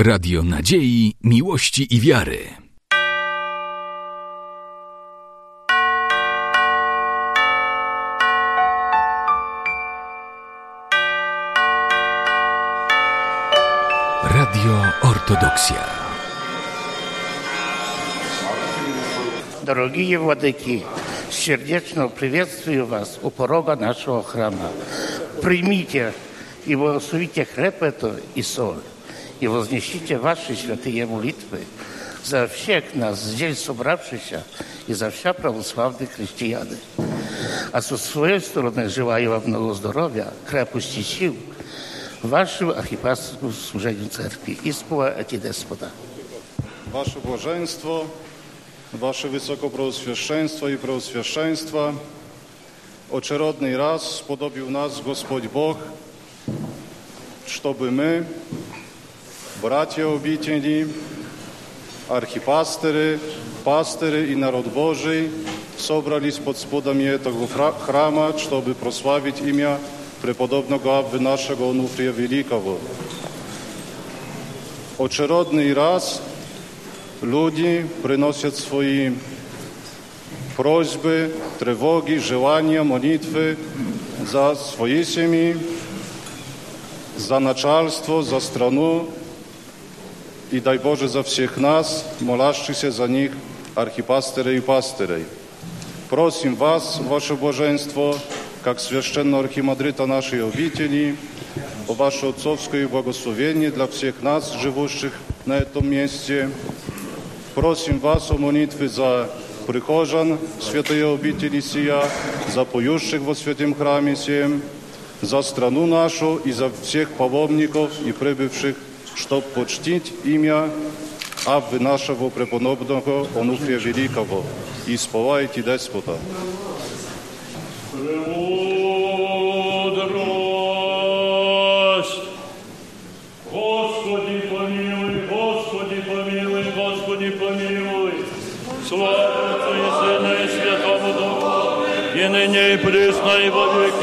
Radio Nadziei, Miłości i Wiary. Radio Ortodoksja. Дорогие владыки, сердечно приветствую вас у порога нашего храма. Примите и благословите хлеб это и соль, и вознесите ваши святые молитвы за всех нас здесь собравшихся и за вся православных христиан. А со своей стороны желаю вам много здоровья, крепости сил, вашему архипасторскому служению церкви. Испова эти Господа. Wasze błażeństwo, Wasze wysokopreoswieszczeństwo i preoswieszczeństwa, очеродный раз сподобил нас Господь Бог, чтобы мы, братья обители, архипастеры, пастыры и народ Божий, собрались под сподами этого храма, чтобы прославить имя преподобного Абвы нашего Онуфрия Великого. Очеродный раз люди приносят свои просьбы, тревоги, желания, молитвы за свои семьи, за начальство, за страну и, дай Боже, за всех нас, молящихся за них архипастеры и пастырей. Просим вас, ваше блаженство, как священного архимандрита нашей обители, о ваше отцовское благословение для всех нас, живущих на этом месте. Просим вас о молитве за прихожан святые обители сия, за поющих во святом храме сем, за страну нашу и за всех паломников и прибывших, чтоб почтить имя Абвы нашего преподобного Онуфрия Великого. И сповайте Деспота. Премудрость. Господи помилуй, Господи помилуй, Господи помилуй. Слава Отцу и Сына и Святому Духу, и ныне и присно, и во веки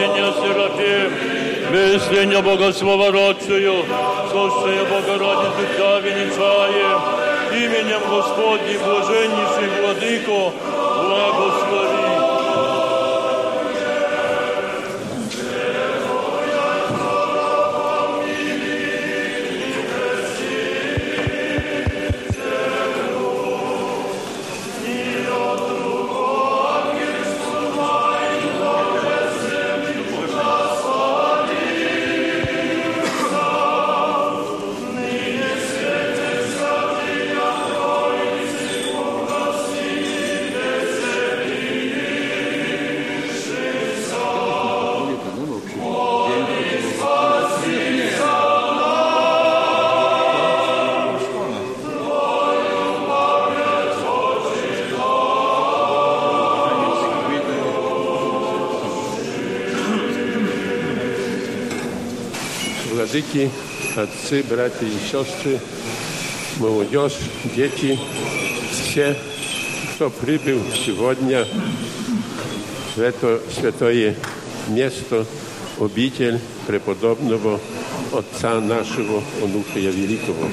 без сравнения Серафим, Весленья Богословородцию, слушая Богородицу Тя венчаем, именем Господним блаженнейший Владыко, владыки, отцы, братья и сестры, молодежь, дети, все, кто прибыл сегодня в это святое место, обитель преподобного Отца нашего Онуфрия Великого.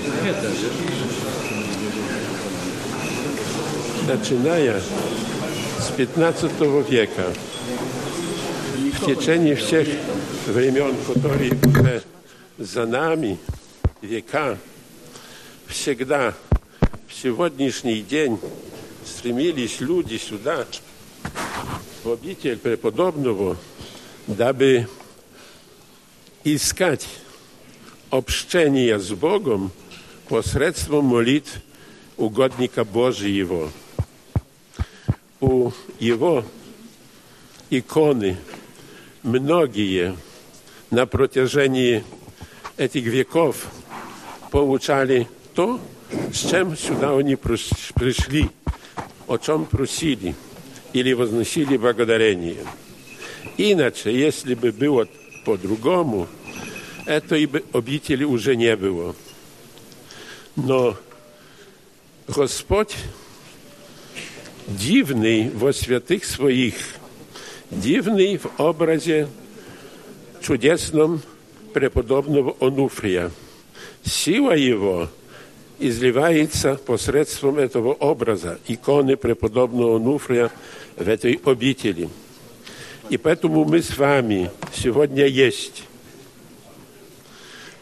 Начиная с 15 века, в течение всех времен, которые уже за нами, века, всегда в сегодняшний день стремились люди сюда, в обитель преподобного, дабы искать общение с Богом посредством молитв угодника Божьего. У его иконы многие на протяжении этих веков получали то, с чем сюда они пришли, о чем просили или возносили благодарение. Иначе, если бы было по-другому, этой обители уже не было. Но Господь дивный во святых своих, дивный в образе чудесном преподобного Онуфрия. Сила его изливается посредством этого образа, иконы преподобного Онуфрия в этой обители. И поэтому мы с вами сегодня есть.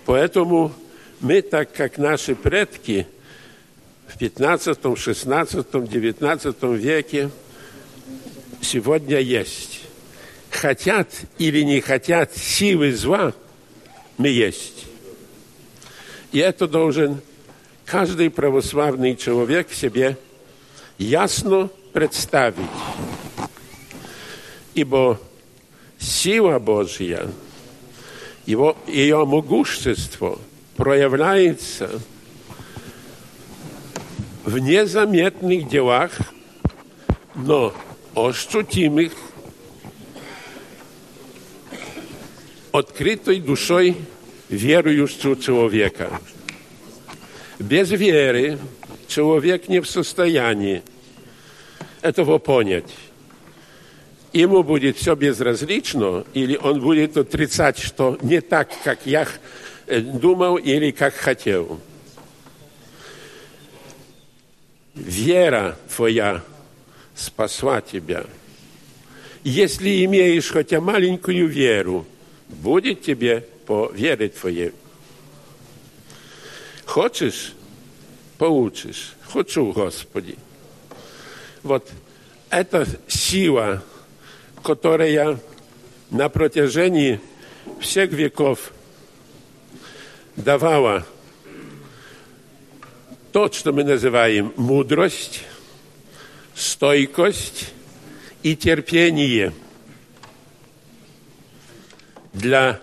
Поэтому мы, так как наши предки в 15, 16, 19 веке сегодня есть. Хотят или не хотят силы зла, мы есть. И это должен каждый православный человек себе ясно представить. Ибо сила Божья, его, ее могущество проявляется в незаметных делах, но ощутимых, открытой душой верующего человека. Без веры человек не в состоянии этого понять. Ему будет все безразлично, или он будет отрицать, что не так, как я думал или как хотел. Вера твоя спасла тебя. Если имеешь хотя маленькую веру, будет тебе по вере твоей. Хочешь – получишь. Хочу, Господи. Вот эта сила, которая на протяжении всех веков давала то, что мы называем мудрость, стойкость и терпение для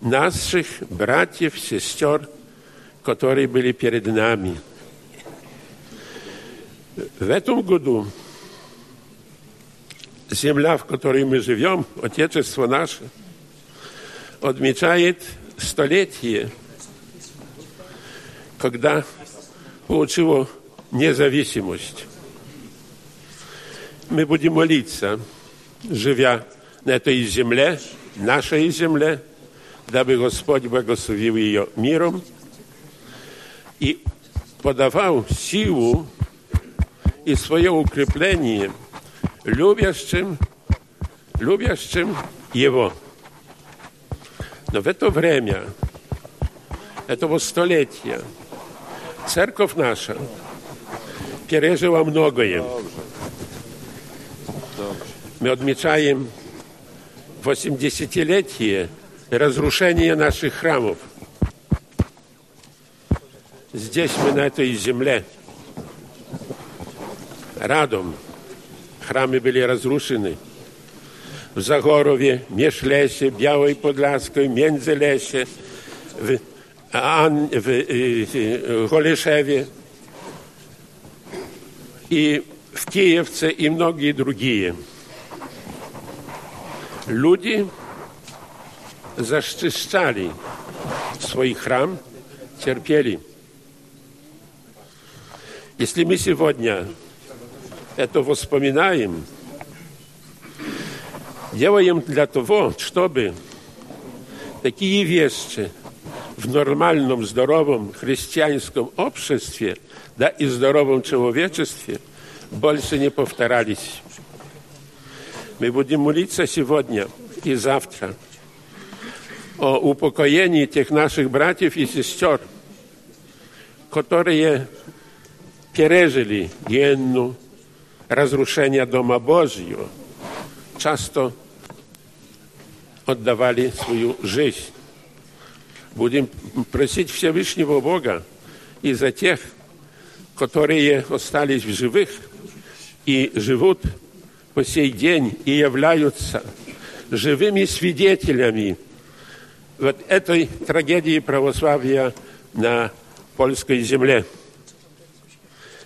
наших братьев, сестер, которые были перед нами. В этом году земля, в которой мы живем, Отечество наше, отмечает столетие, когда получило независимость. Мы будем молиться, живя на этой земле, нашей земле, дабы Господь благословил ее миром и подавал силу и свое укрепление любящим, любящим Его. Но в это время, этого столетия, церковь наша пережила многое. Мы отмечаем 80-летие разрушения наших храмов. Здесь мы, на этой земле, радом, храмы были разрушены. В Загорове, Межлесе, Białej Podlaskiej, Międzylesie, w, An, w, w Голешеве и в Киевце и многие другие – Люди zaszczyszczali swój храм, терпели. Если мы сегодня это воспоминаем, делаем для того, чтобы такие вещи в нормальном, здоровом христианском обществе, да и здоровом человечестве больше не повторялись. Мы будем молиться сегодня и завтра о упокоении тех наших братьев и сестер, которые пережили генну, разрушение Дома Божьего, часто отдавали свою жизнь. Будем просить Всевышнего Бога и за тех, которые остались в живых и живут по сей день и являются живыми свидетелями вот этой трагедии православия на польской земле.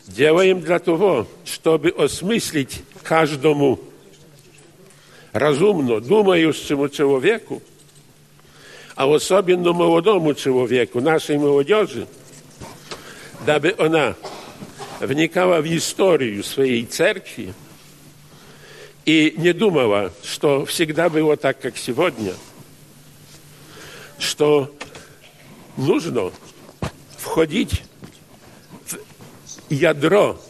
Делаем для того, чтобы осмыслить каждому разумно думающему человеку, а особенно молодому человеку, нашей молодежи, дабы она вникала в историю своей церкви, и не думала, что всегда было так, как сегодня. что нужно входить в ядро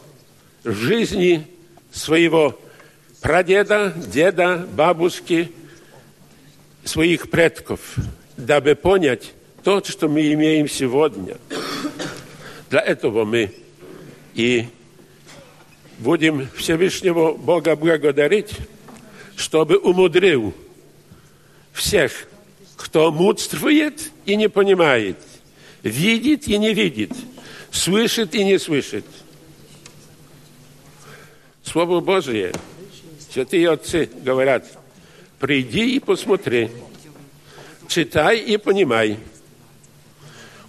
жизни своего прадеда, деда, бабушки, своих предков, дабы понять то, что мы имеем сегодня. Для этого мы и будем Всевышнего Бога благодарить, чтобы умудрил всех, кто мудствует и не понимает, видит и не видит, слышит и не слышит. Слово Божие, святые отцы говорят, приди и посмотри, читай и понимай,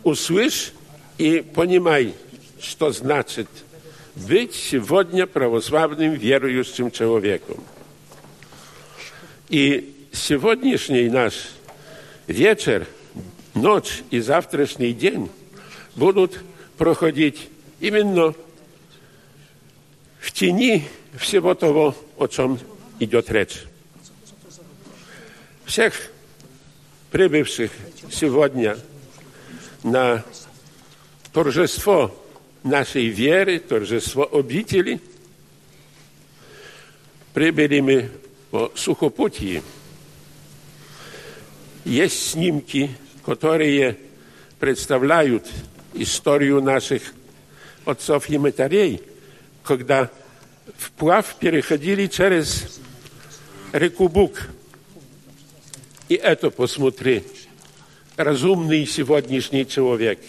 услышь и понимай, что значит быть сегодня православным верующим человеком. И сегодняшний наш вечер, ночь и завтрашний день будут проходить именно в тени всего того, о чем идет речь. Всех прибывших сегодня на торжество нашей веры, торжество обители, прибыли мы по сухопутии. Есть снимки, которые представляют историю наших отцов и матерей, когда вплавь переходили через реку Бук. И это посмотри, разумный сегодняшний человек,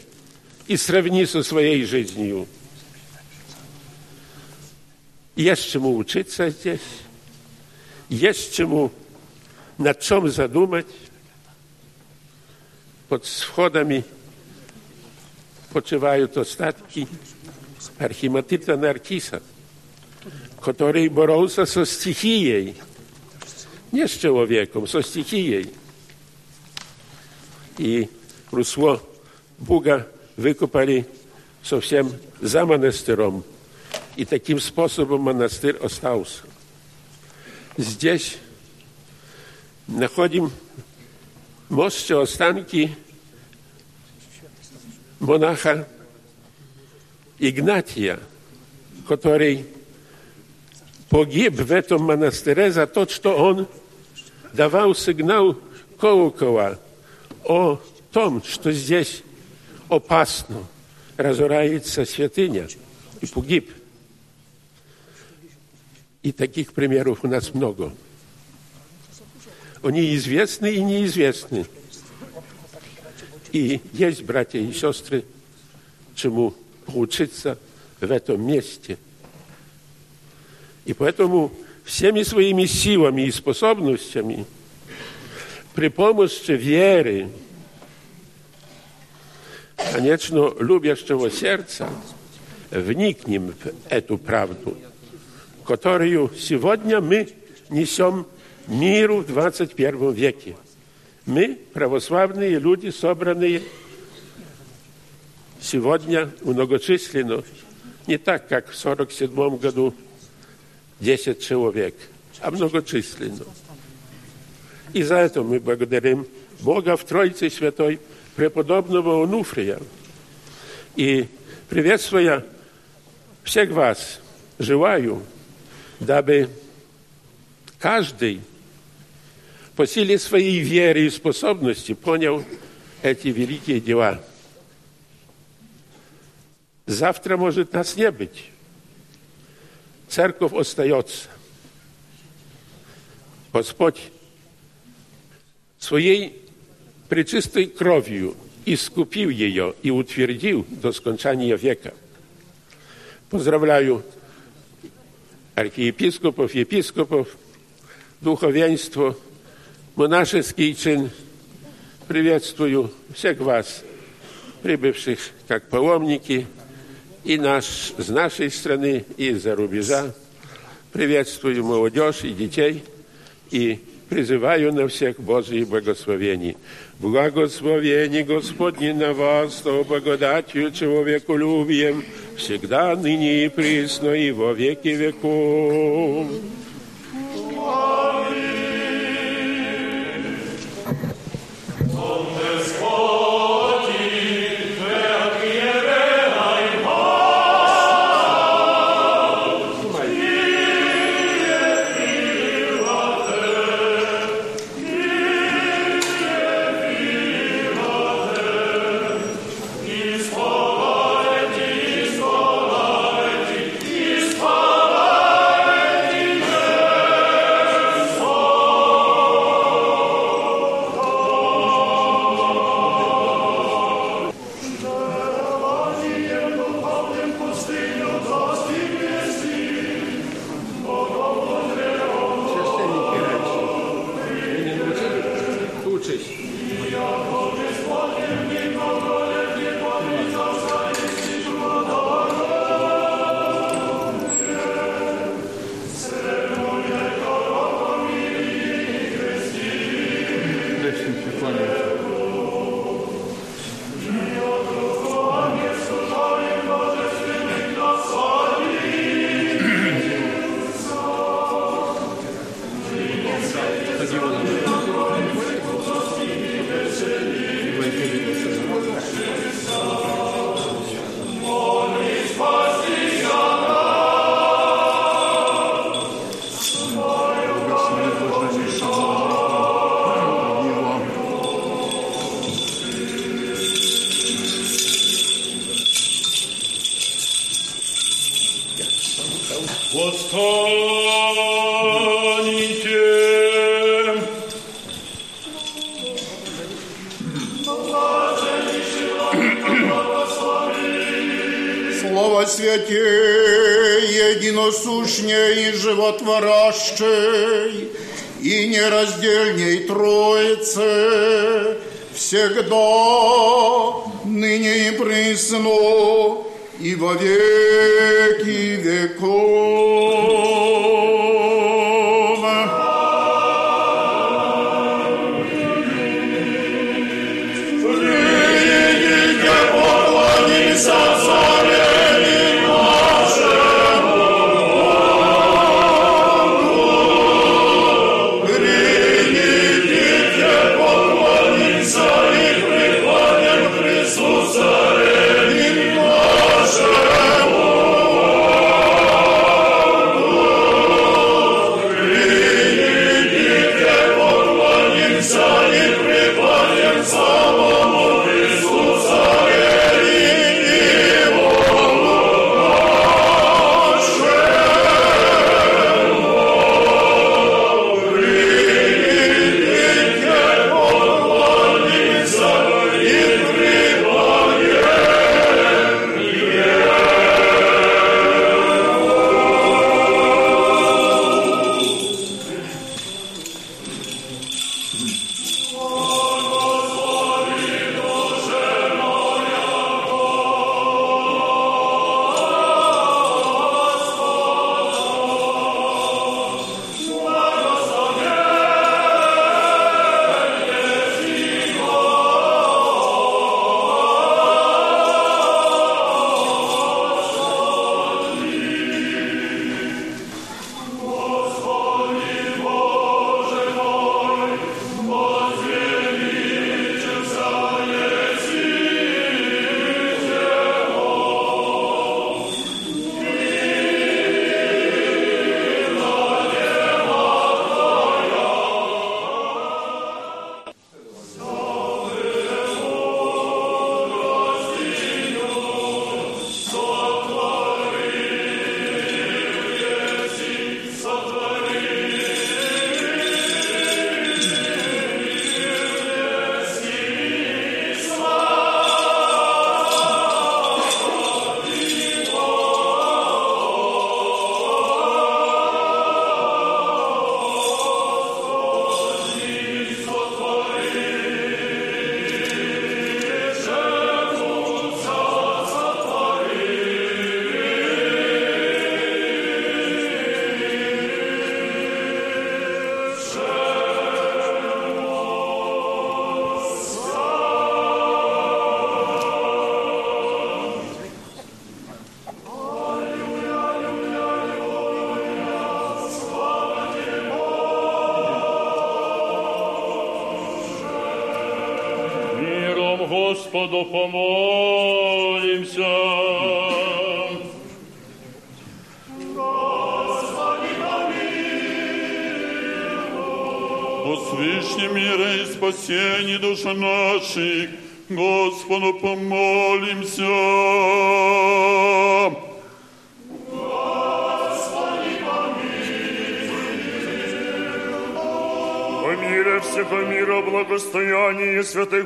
и сравни со своей жизнью. Есть чему учиться здесь, есть чему над чем задумать. Под сходами почивают остатки архиматрита Наркиса, который боролся со стихией, не с человеком, со стихией. И русло Бога выкопали совсем за монастырем. И таким способом монастырь остался. Здесь находим мостче останки монаха Игнатия, который погиб в этом монастыре за то, что он давал сигнал колокола о том, что здесь опасно разорается святыня, и погиб. И таких примеров у нас много. Они известны и неизвестны. И есть, братья и сестры, чему учиться в этом месте. И поэтому всеми своими силами и способностями при помощи веры, конечно, любящего сердца, вникнем в эту правду, которую сегодня мы несем миру в 21 веке. Мы, православные люди, собранные сегодня многочисленно, не так, как в 47 году 10 человек, а многочисленно. И за это мы благодарим Бога в Троице Святой, преподобного Онуфрия. И приветствуя всех вас, желаю, дабы каждый по силе своей веры и способности понял эти великие дела. Завтра может нас не быть. Церковь остается. Господь своей пречистой кровью искупил ее и утвердил до скончания века. Поздравляю архиепископов, епископов, духовенство, монашеский чин. Приветствую всех вас, прибывших как паломники, и наш, с нашей страны, и из-за рубежа. Приветствую молодежь и детей, и призываю на всех Божьих благословений. Благословение Господне на вас, то благодатью человеколюбием, всегда, ныне и присно, и во веки веков.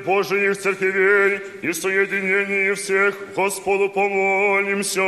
Божиих церквей и соединении всех Господу помолимся.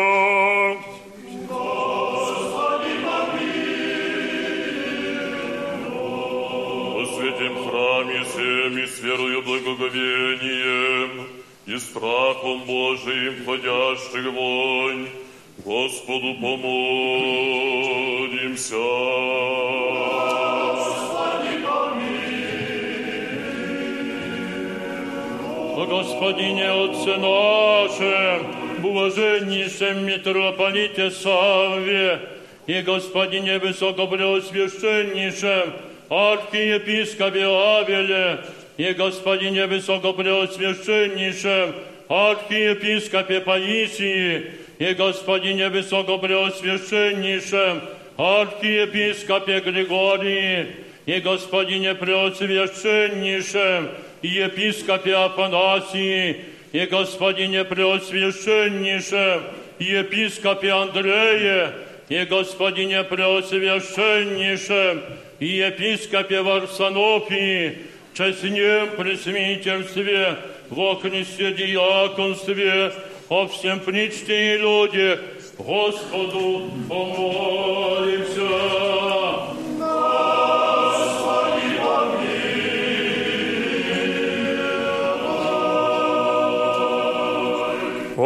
Господине Отце нашем, блаженнейшем митрополите Савве и Господине Высокопреосвященнейшем архиепископе Авеле и Господине Высокопреосвященнейшем архиепископе Паисии и Господине Высокопреосвященнейшем архиепископе Григории и Господине Преосвященнейшем епископе Афанасии и Господине Преосвященнейшем, епископе Андрее и Господине Преосвященнейшем, епископе Варсонофии, честнем пресвитерстве, во Христе диаконстве, о всем причте и люди, Господу помолимся.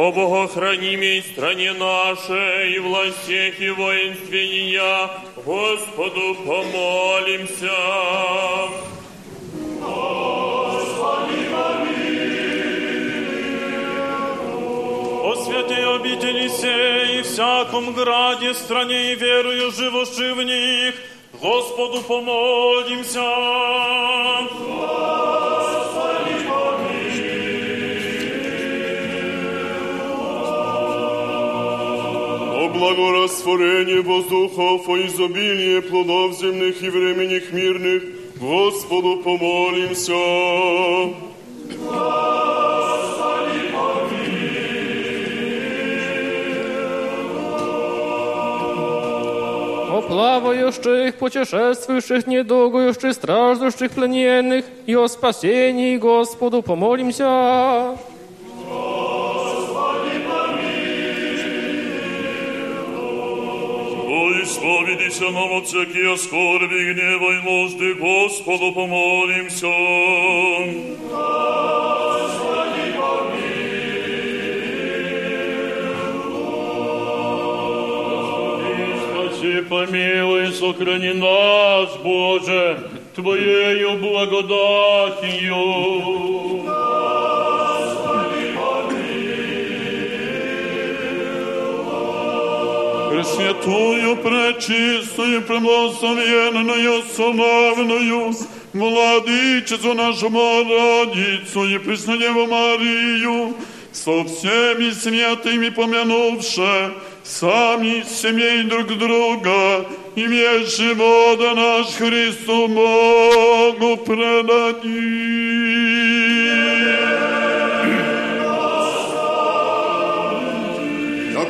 О богохранимой стране нашей, и властях и воинстве ее, Господу помолимся. О святой обители сей, и всяком граде, стране и верую живущи в них, Господу помолимся. О благорастворении воздухов, о изобилие плодов земных и временных мирных, Господу помолимся. О плавающих, путешествующих, недугующих, страждущих, плененных, и о спасении Господу помолимся. О, исповедися нам от всякие скорби, гнева и нужды, Господу помолимся. Спаси, помилуй, сохрани нас, Боже, Твоею благодатью. Пресвятую, пречистую, премлословенную, славную, Владычицу нашу Богородицу и Преснодеву Марию, со всеми святыми помянувши, сами семей друг друга, и весь живота наш Христу Богу предадим.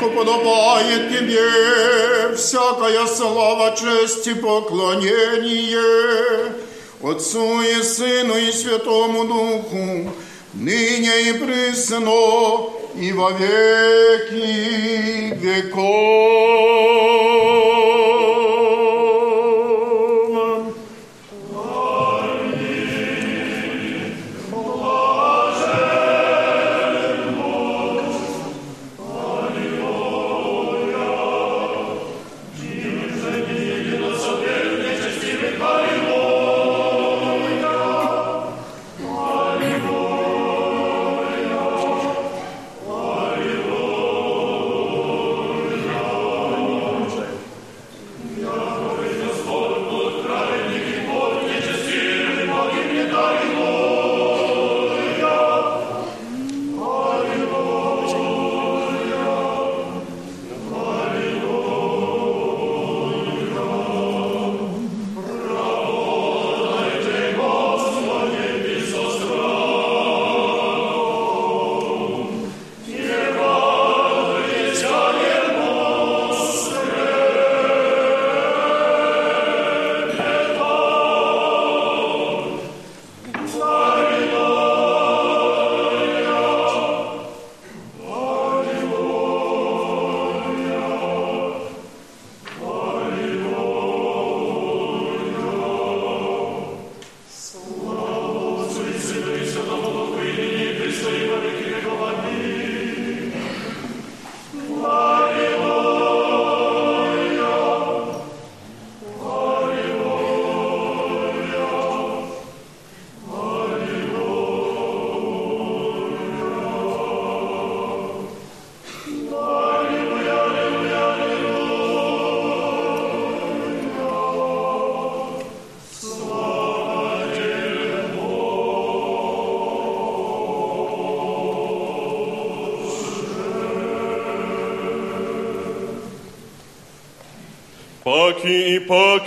Яко подобает тебе всякая слава, честь и поклонение Отцу и Сыну и Святому Духу, ныне и присно, и во веки веков.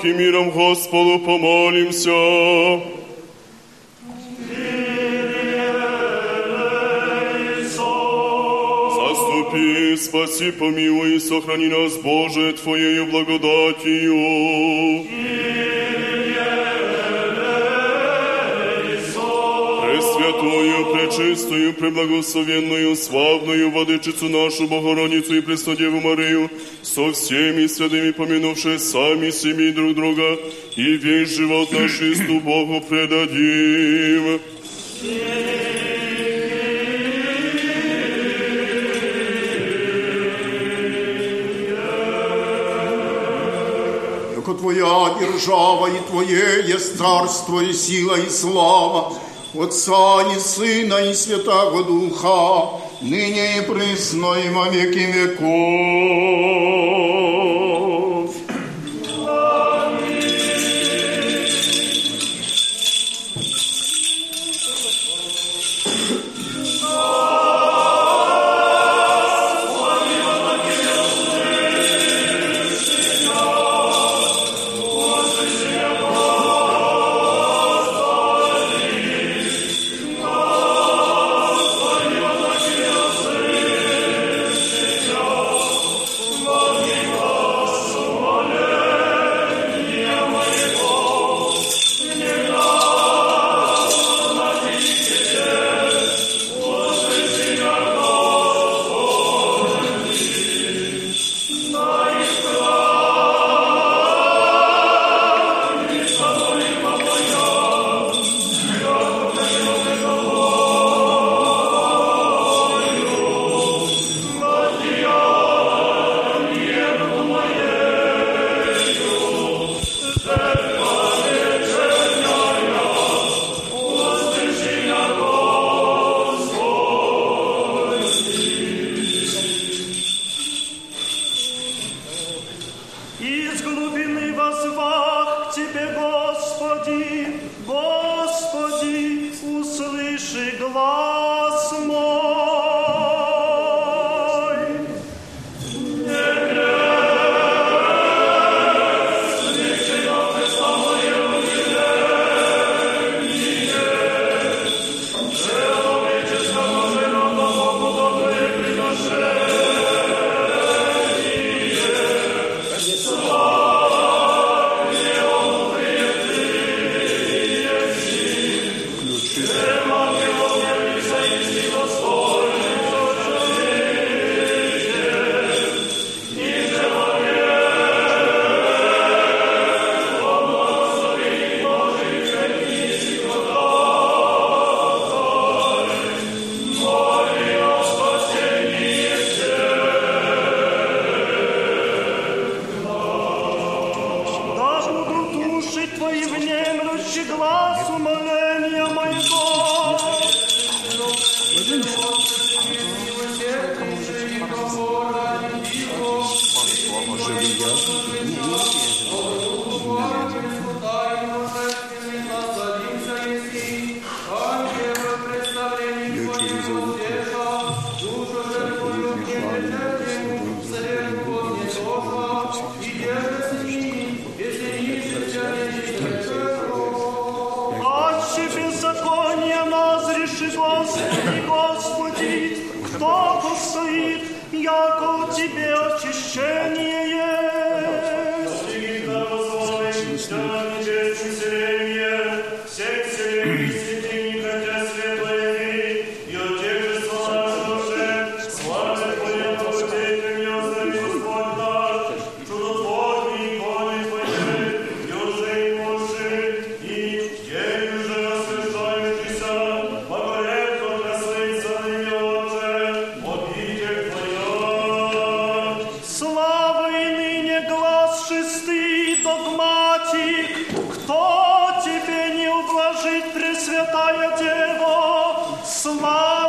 И паки миром Господу помолимся. Заступи, спаси, помилуй и сохрани нас, Боже, Твоею благодатью. Пресвятую, преблагословенную, славную Владычицу нашу Богородицу и Преснодеву Марию, со всеми святыми помянувши сами себе и друг друга, и весь живот наш Христу Богу предадим. Яко Твоя держава и Твое есть царство и сила и слава, Отца и Сына и Святого Духа, ныне и присно и во веки веков. Пресвятая Дева, слава!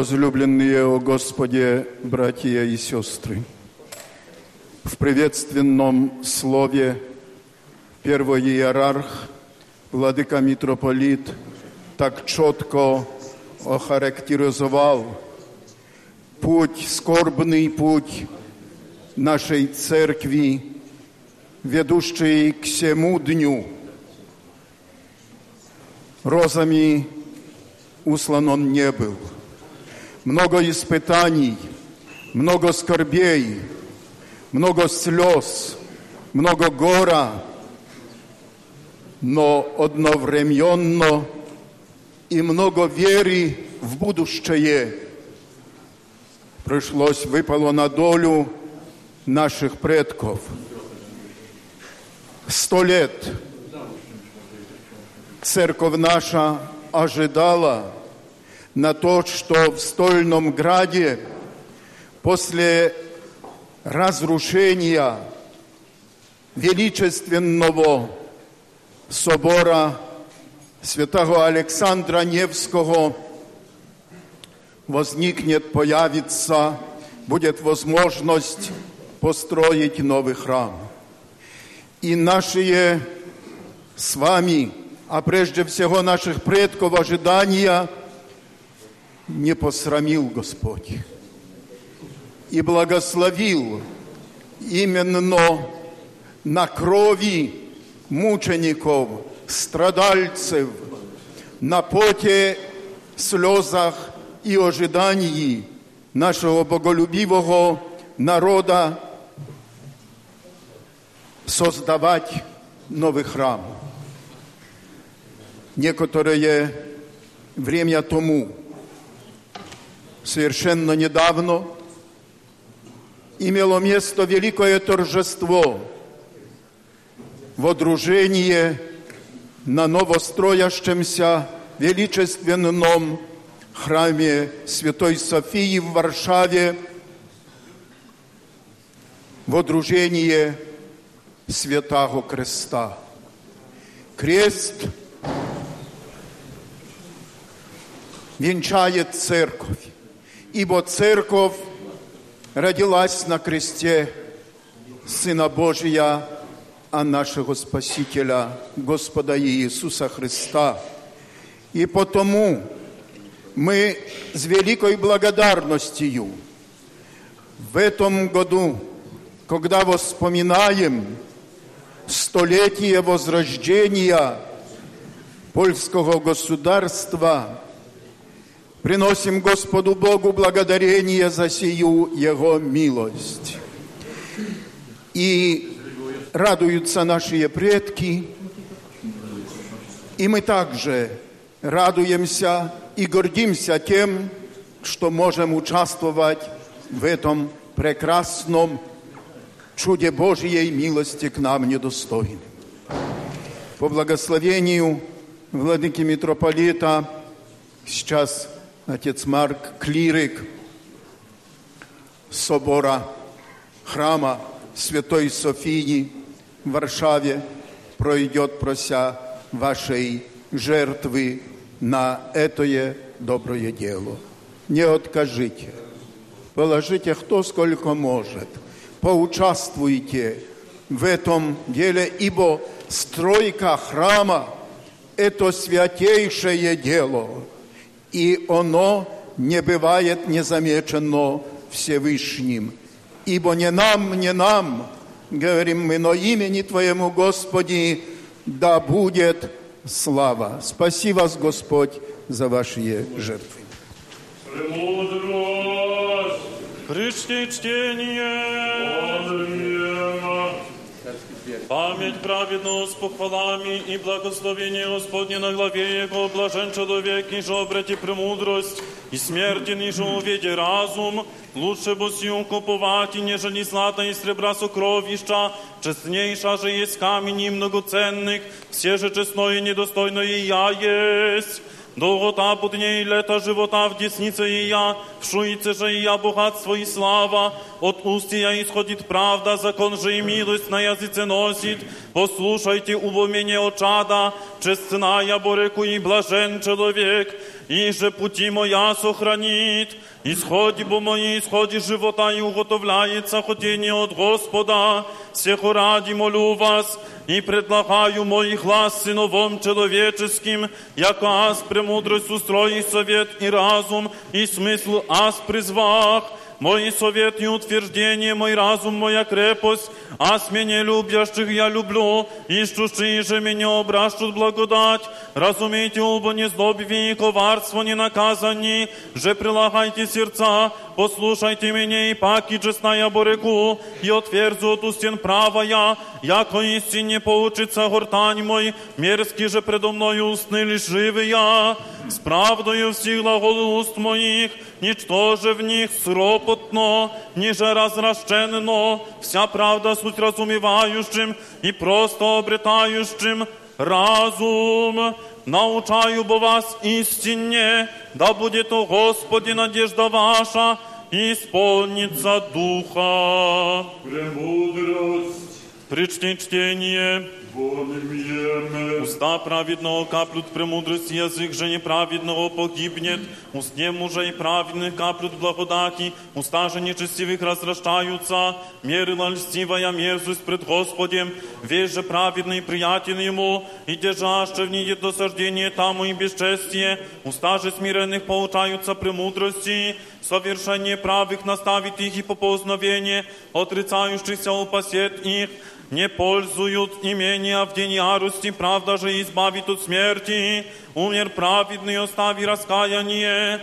Возлюбленные о Господе, братья и сестры, в приветственном слове первый иерарх, владыка митрополит, так четко охарактеризовал путь, скорбный путь нашей церкви, ведущий к всему дню. Розами услан он не был. Много испытаний, много скорбей, много слез, много гора, но одновременно и много веры в будущее. Пришлось, выпало на долю наших предков. Сто лет церковь наша ожидала на то, что в Стольном Граде после разрушения величественного собора святого Александра Невского возникнет, появится, будет возможность построить новый храм. И наши с вами, а прежде всего наших предков ожидания не посрамил Господь и благословил именно на крови мучеников, страдальцев, на поте, слезах и ожидании нашего боголюбивого народа создавать новый храм. Некоторое время тому, совершенно недавно, имело место великое торжество – водружение на новостроящемся величественном храме Святой Софии в Варшаве, водружение Святого Креста. Крест венчает церковь, ибо церковь родилась на кресте Сына Божия а нашего Спасителя, Господа Иисуса Христа. И потому мы с великой благодарностью в этом году, когда вспоминаем столетие возрождения польского государства, приносим Господу Богу благодарение за сию Его милость. И радуются наши предки, и мы также радуемся и гордимся тем, что можем участвовать в этом прекрасном чуде Божьей милости к нам недостойным. По благословению владыки митрополита, сейчас отец Марк, клирик собора храма Святой Софии, в Варшаве пройдет, прося вашей жертвы на это доброе дело. Не откажите. Положите кто сколько может. Поучаствуйте в этом деле, ибо стройка храма это святейшее дело, и оно не бывает незамечено Всевышним. Ибо не нам, не нам, говорим мы, но имени Твоему, Господи, да будет слава. Спаси вас, Господь, за ваши жертвы. Премудрость. Память праведного с похвалами и благословение Господне на главе Его, блажен человек, ниже обрати премудрость, и смерти ниже уведе разум, лучше бы сию куповать, нежели злата и сребра сокровища, честнейша же есть камень и многоценных, все же честное и недостойное я есть. Долгота путней лета живота в деснице и я, в шуице же и я богатство и слава, от уст я исходит правда, закон же и милость на языце носит. Послушайте убомение от чада, честна я бореку и блажен человек, и же пути моя сохранит. Исходи бо мои, исходи живота и уготовляется хотение от Господа. Всех ради молю вас и предлагаю мой глаз сыновом человеческим, яко аз премудрость устрои совет и разум, и смысл аз призвах. Мой совет и утверждение, мой разум, моя крепость, аз меня любящих я люблю, ищущие же меня обращут благодать. Разумейте, оба не злобви и коварство не наказани, же прилагайте сердца, послушайте меня и паки честная бореку, и отверзу от устен правая, яко истине поучится гортань мой, мерзкий же предо мною устны лишь живы я, с правдою всех глагол уст моих, ничто же в них сропотно, ниже разращенно, вся правда суть разумевающим и просто обретающим разум. Научаю бо вас истине, да будет о Господи надежда ваша, и исполнится духа. Премудрость. Причти чтение. Вонемьеме. Уста праведного каплют премудрость, язык же неправедного погибнет. Устне мужа и праведных каплют благодати, уста же нечестивых разрастаются. Мерила льстивая мерзость пред Господем, весь же праведный приятен ему, и держаще в ней досаждение тому и бесчестие. Уста же смиренных получаются премудрости, совершение правых наставит их и попозновение, отрицающихся упасет их, не пользуют имения в день ярости, правда же избавит от смерти. Умер праведный, остави раскаяние.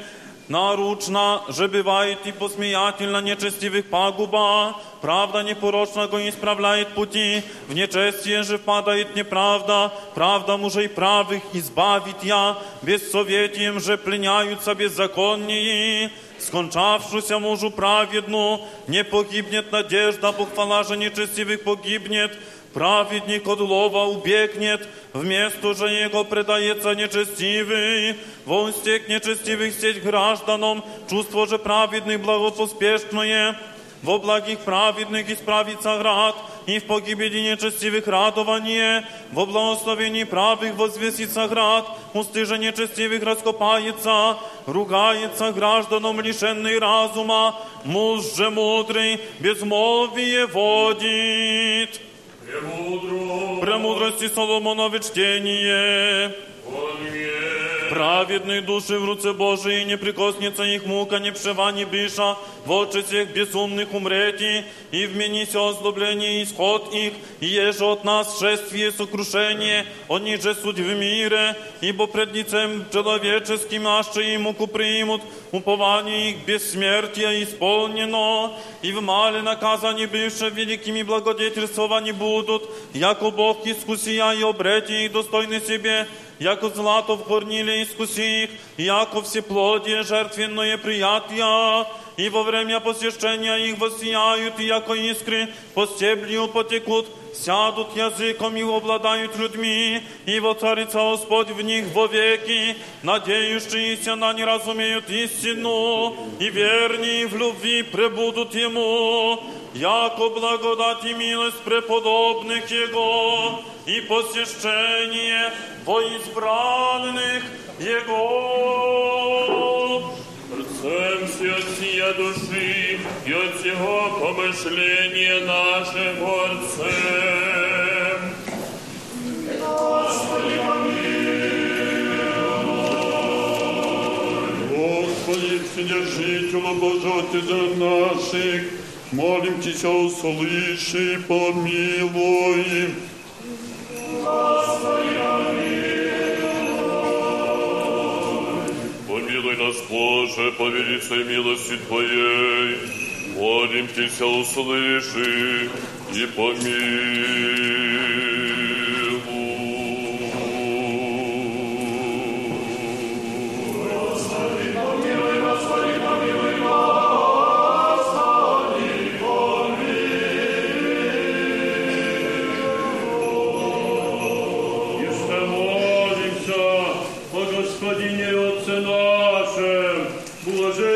Наручно же бывает и посмеятельно нечестивых пагуба. Правда непорочно го исправляет пути, в нечестие же впадает неправда. Правда мужей правых избавит я, бессоветием же пленяются беззаконнии. Скончавшуся мужу праведну, не погибнет надежда, похвала же нечестивых погибнет. Праведник от лова убегнет, вместо же его предается нечестивый. Вон стек нечестивых сеть гражданам, чувство же праведных благопоспешное. Во благих праведных исправится град, и в погибели нечестивых радование, во благословении правых возвесится град, усты же нечестивых раскопается, ругается гражданам лишенный разума, муж же мудрый безмолвие водит. Премудрость. Премудрости Соломонове чтение. Праведные души в руце Божией, не прикоснется их мука, не пшева, не биша, в очи всех безумных умрети, и вменися озлобление исход их, и еже от нас шествие сокрушение, они же суть в мире, ибо пред лицем человеческим аще и муку примут, упование их бессмертия исполнено, и в мале наказани бывшие великими благодетельствовани будут, яко Бог искусия и обрети их достойны себе, яко злато в горниле искуси их, яко всеплодие жертвенное приятия, и во время посещения их воссияют, и яко искры по стеблю потекут, сядут языком и обладают людьми, и воцарится Господь в них вовеки, надеющиеся на не разумеют истину, и верни в любви пребудут Ему, яко благодать и милость преподобных Его, и посещение во избранных Его. Рцемся от сия души и от всего помышления нашего Отцем. Господи, помилуй. Господи, Вседержителю Божий, Ты за наших, молим Тебя, услыши, помилуй. Помилуй нас, Боже, по великой милости Твоей. Молим Тебя, услыши и помилуй.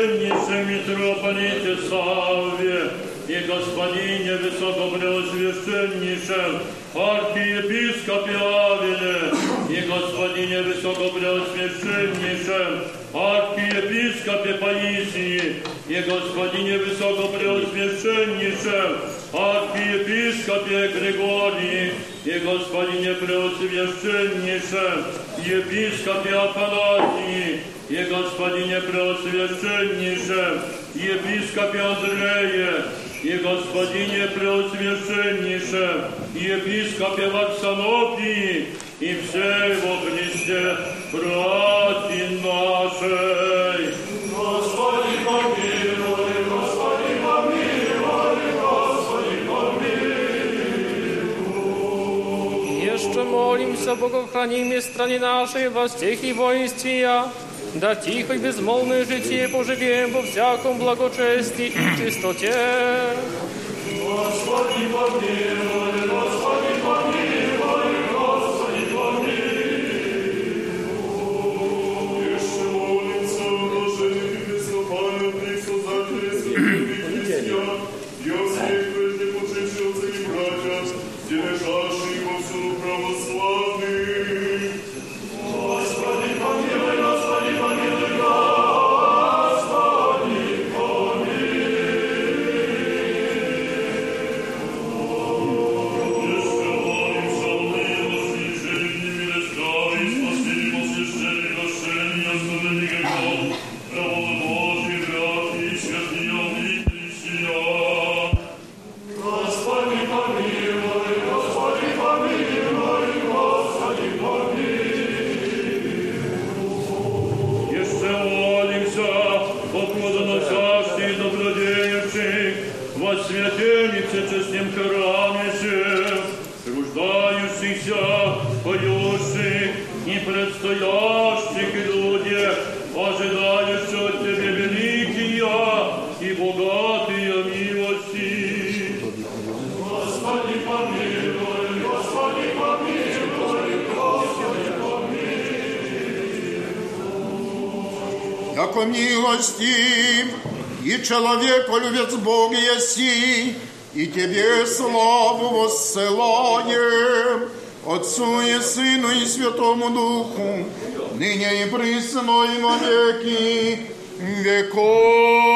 блаженнейшем митрополите Савве и Господине Высокопреосвященнейшем архиепископе Авеле и Господине Высокопреосвященнейшем архиепископе Паисии и Господине Высокопреосвященнейшем archiepiskopie Grygoli i gospodinie preoczywieszczynnicze i episkopie Apalatii i gospodinie preoczywieszczynnicze i episkopie Andrzeje i gospodinie preoczywieszczynnicze i episkopie Waksanopii i wszego Chryście braci naszej. молимся, Богохранимой стране нашей во всех и воинствия, да тихо и безмолвное житие поживем во всяком благочестии и чистоте. Господи, помилуй, И человеку любец Бог еси, и Тебе славу воссылаем, Отцу и Сыну и Святому Духу, ныне и присно и во веки веков.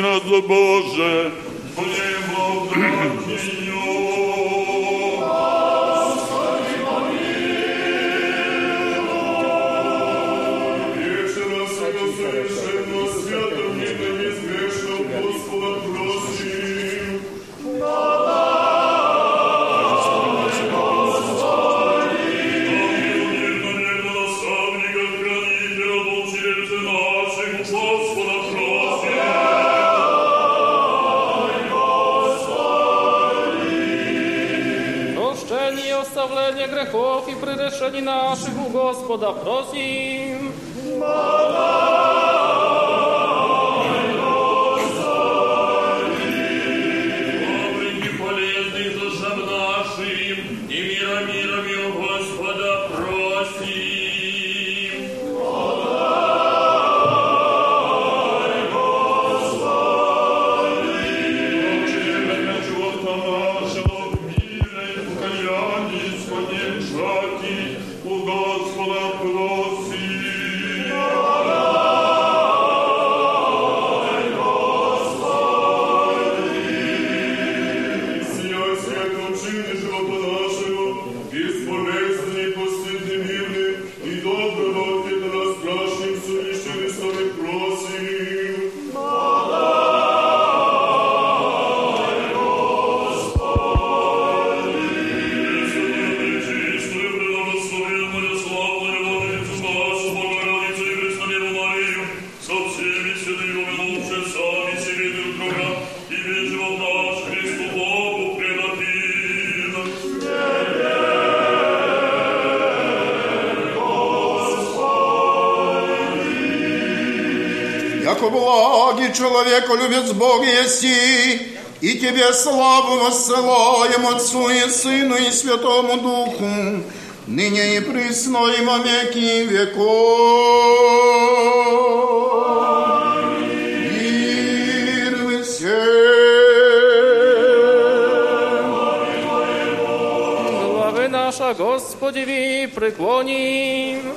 nas, Boże, человеколюбец Бог есть, и Тебе славу воссылаем Отцу и Сыну и Святому Духу, ныне и присно и во веки веков. Мир Главы наша Господи, преклоним.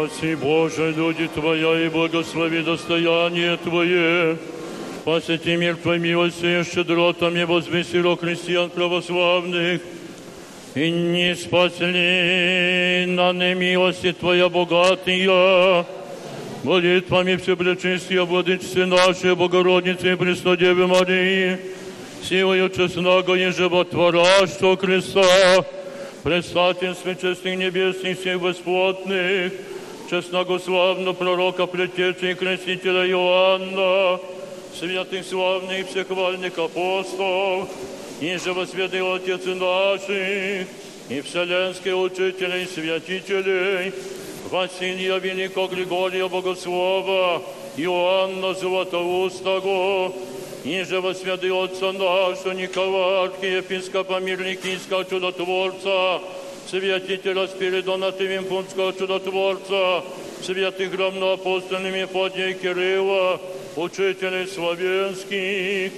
Спаси, Боже, люди Твоя, и благослови достояние Твое. Посети мир Твой милости, щедротами возвеси рог христиан православных, и не спасли на немилости Твоя богатая. Молитвами Всепречистия Владычицы нашей Богородицы и Преснодевы Марии, силою честного и животворящего Христа, предстательстве честных небесных всех бесплотных, честного славного пророка, предтечи и крестителя Иоанна, святых славных всехвальных апостолов, и живосвятый Отец наших, и вселенских учителей, святителей, Василия Великого Григория Богослова, Иоанна Златоустого, и живосвятый Отца нашего Никола, архиепископа Мирликийского чудотворца, святителя Спиридона Тивимпунского чудотворца, святых равноапостольных Мефодия и Кирилла, учителей славянских,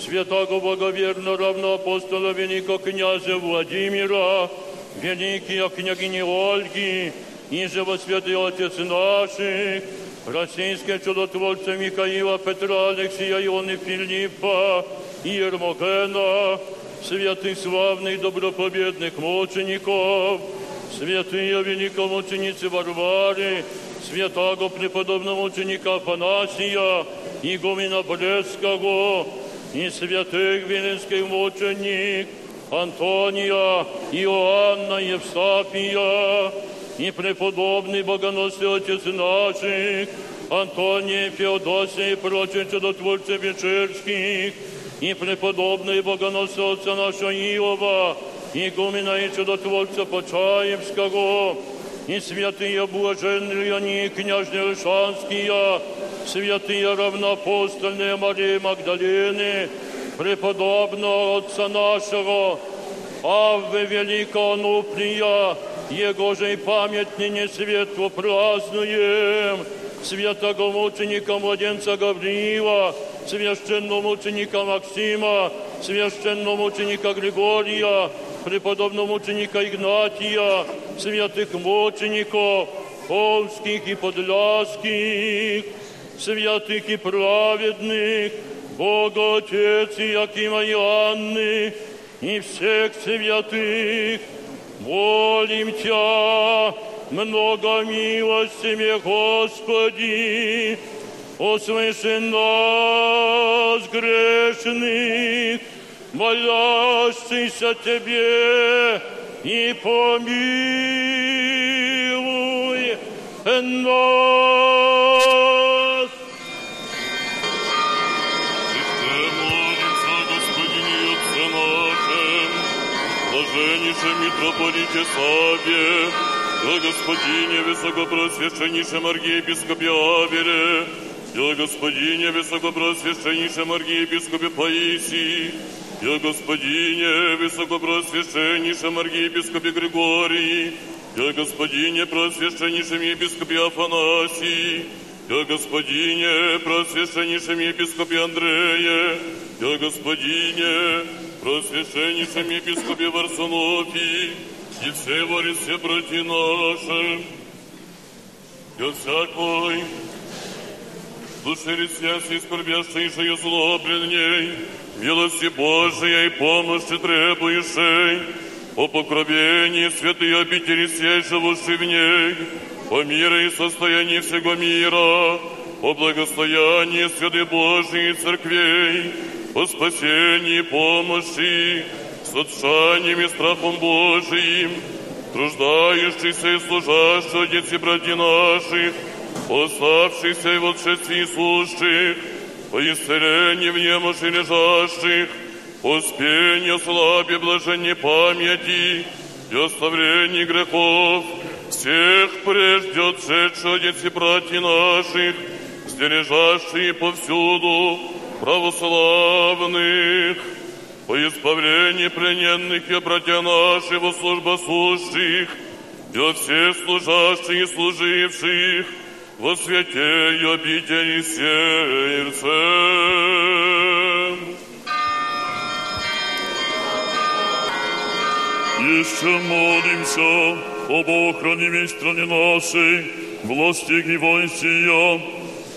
святого благоверного равноапостола великого князя Владимира, великие княгини Ольги, и живосвятый Отец наших, российские чудотворцы Михаила, Петра, Алексия, Ионы, Филиппа, и Ермогена, святых славных добропобедных мучеников, святые великомученицы Варвары, святого преподобного ученика Афанасия, игумена Брестского, и святых Виленских мученик, Антония, Иоанна, Евстафия, и преподобный богоносный Отец наших, Антоний, Феодосия и прочие чудотворцы вечерских, и преподобный богоносный Отца нашего Иова, игумена и чудотворца Почаевского, и святые блаженные они, княжны Лишанские, святые равноапостольные Марии Магдалины, преподобного Отца нашего, Авве Великого Нуплия, Его же и память ныне светло празднуем, святого мученика младенца Гавриила, священного мученика Максима, священного мученика Григория, преподобного мученика Игнатия, святых мучеников, Холмских и Подляских, святых и праведных, Бога Отец и Якима и Анны, и всех святых, молим Тя, много милостями, Господи, услыши нас, грешных, молящихся Тебе, и помилуй нас. молимся, Господине и Отце нашем, блаженнейшем митрополите Саве, о Господине высокопросвященнейшем архиепископе Авере, о Господине высокопросвященнейшем архиепископе Паисии, о Господине высокопросвященнейшем архиепископе Григории, о Господине просвященнейшем епископе Афанасии, о Господине просвященнейшем епископе Андрее, и о Господине просвященнейшем епископе Варсонофии, и все вори все братья наши, и о всякой души связи скорбящейшей зло пред милости Божией помощи требующей, о покровении святой обители сей, живущей в ней, о мире и состоянии всего мира, о благостоянии святой Божией церквей, о спасении помощи, с отшанием и страхом Божиим, труждающийся и служащий дети братья наших, оставшихся и в отшествии сущих, по исцелении в немощи лежащих, по спению слабе блаженней памяти и оставлении грехов, всех прежде отшедших дети братья наших, где лежащие повсюду православных, по избавлении плененных и братья служба сущих, и о всех служащих и служивших, во святе и обители сердцем. Еще молимся об охране стране нашей, власти и воинствия,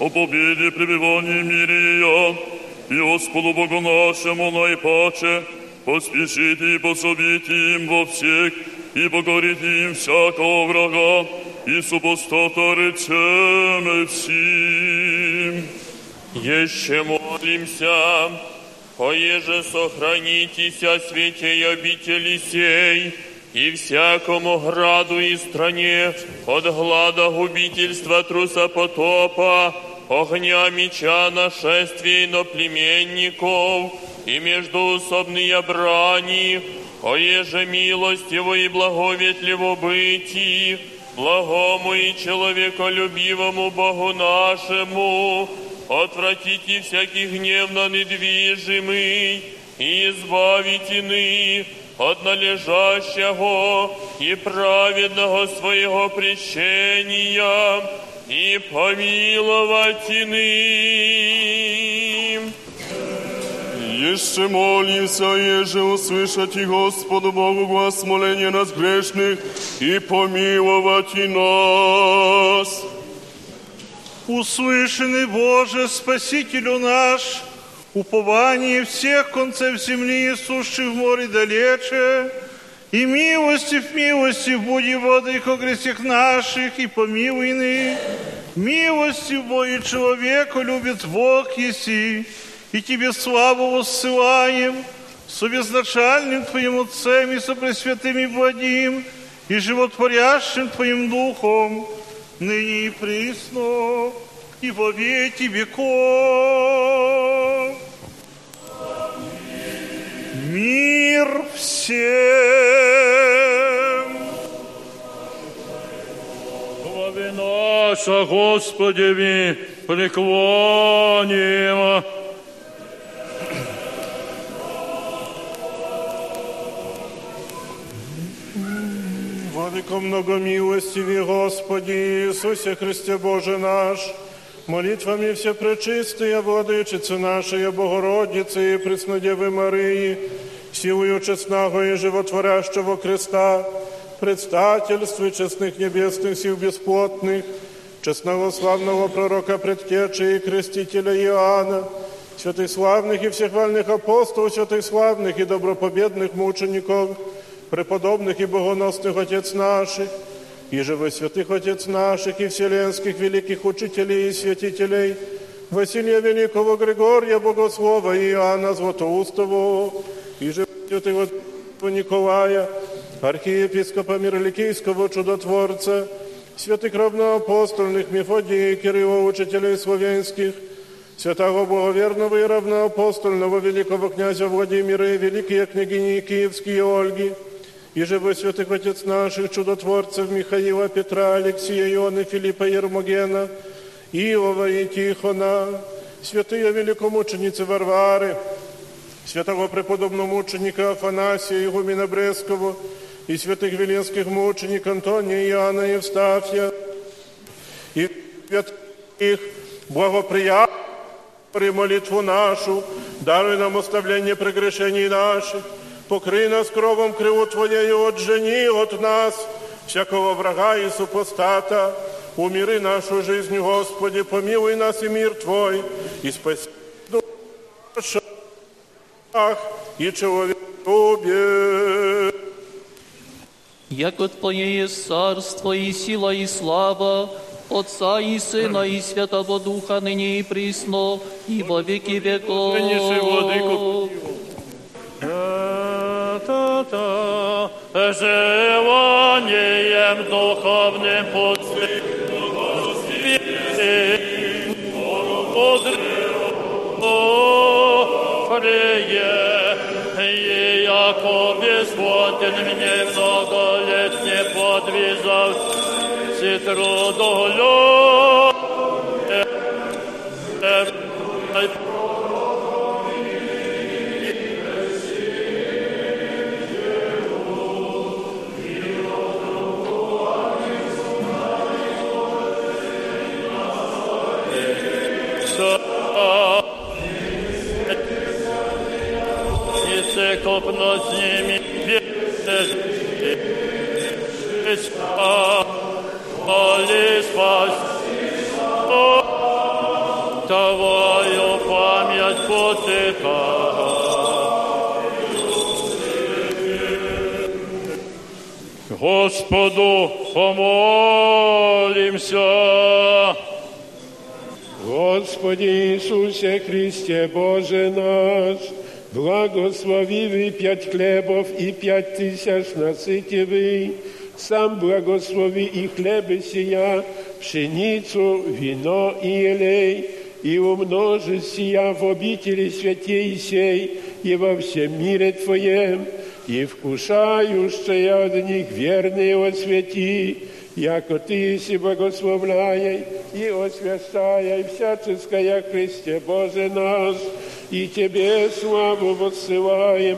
о победе пребывания мире я, и Господу Богу нашему наипаче, поспешите и пособите им во всех, и покорите им всякого врага, и супостата речем всем. Еще молимся, поеже сохранитеся свете и обители сей, и всякому граду и стране от глада губительства труса потопа, огня меча нашествий иноплеменников и междуусобные брани, оеже милостиво и благоветливо быти, благому и человеколюбивому Богу нашему, отвратите всякий гнев на недвижимый, и избавите иных от належащего и праведного своего прещения, и помиловать иным. Еще молимся, еже услышать и Господу Богу глаз моления нас грешных и помиловать и нас. Услышанный Боже, Спасителю наш, упование всех концев земли, сущих в море далече, и милости в милости буди воды ко грехах наших, и помилуй ны. Милости в Боге человеку любит Бог еси, и Тебе славу воссылаем, со безначальным Твоим Отцем и со Пресвятым Владим, и животворящим Твоим Духом, ныне и присно, и во веки веков. Мир всем! Слави наша, Господи, преклоним. Владыко многомилостивый Господи Иисусе Христе Боже наш, молитвами все пречистые Владычицы нашей Богородицы и Преснодевы Марии, силою честного и животворящего креста, предстательству честных небесных сил бесплотных, честного славного пророка предтечи и крестителя Иоанна, святых славных и всех вольных апостолов, святых славных и добропобедных мучеников, преподобных и богоносных Отец наших, и живых святых Отец наших и вселенских великих учителей и святителей, Василия Великого, Григория Богослова и Иоанна Златоустову, и живых святых Николая, архиепископа Мирликийского чудотворца, святых равноапостольных Мефодия и Кирилла, учителей славянских, святого благоверного и равноапостольного великого князя Владимира и великие княгини Киевские Ольги, и живой святых Отец наших чудотворцев Михаила, Петра, Алексея, Ионы, Филиппа, Ермогена, Иова и Тихона, святые великомученицы Варвары, святого преподобного мученика Афанасия, игумена Брестского, и святых веленских мученик Антония, Иоанна и Евстафия, и святых благоприятных молитву нашу, даруй нам оставление прегрешений наших, покрый нас кровом криву Твоею, отжени от нас всякого врага и супостата, умири нашу жизнь, Господи, помилуй нас и мир Твой, и спаси душу и человеколюбие. Яко Твое есть царство и сила и слава, Отца и Сына и Святого Духа, ныне и присно, и во веки веков. Принеси, Владыко, Это желанием духовным подсвете, и яко бесплотен мне много лет не подвизав, си трудолюб. Христа, моли спаси Твою память потыкай. Господу помолимся. Господи Иисусе Христе, Боже наш, благослови вы пять хлебов и пять тысяч насытивый, сам благослови и хлебы сия, пшеницу, вино и елей, и умножи сия в обители святей сей и во всем мире Твоем, и вкушающие от них верные освети, яко Ты си благословляй и освящай всяческое Христе Боже наш, и Тебе славу воссылаем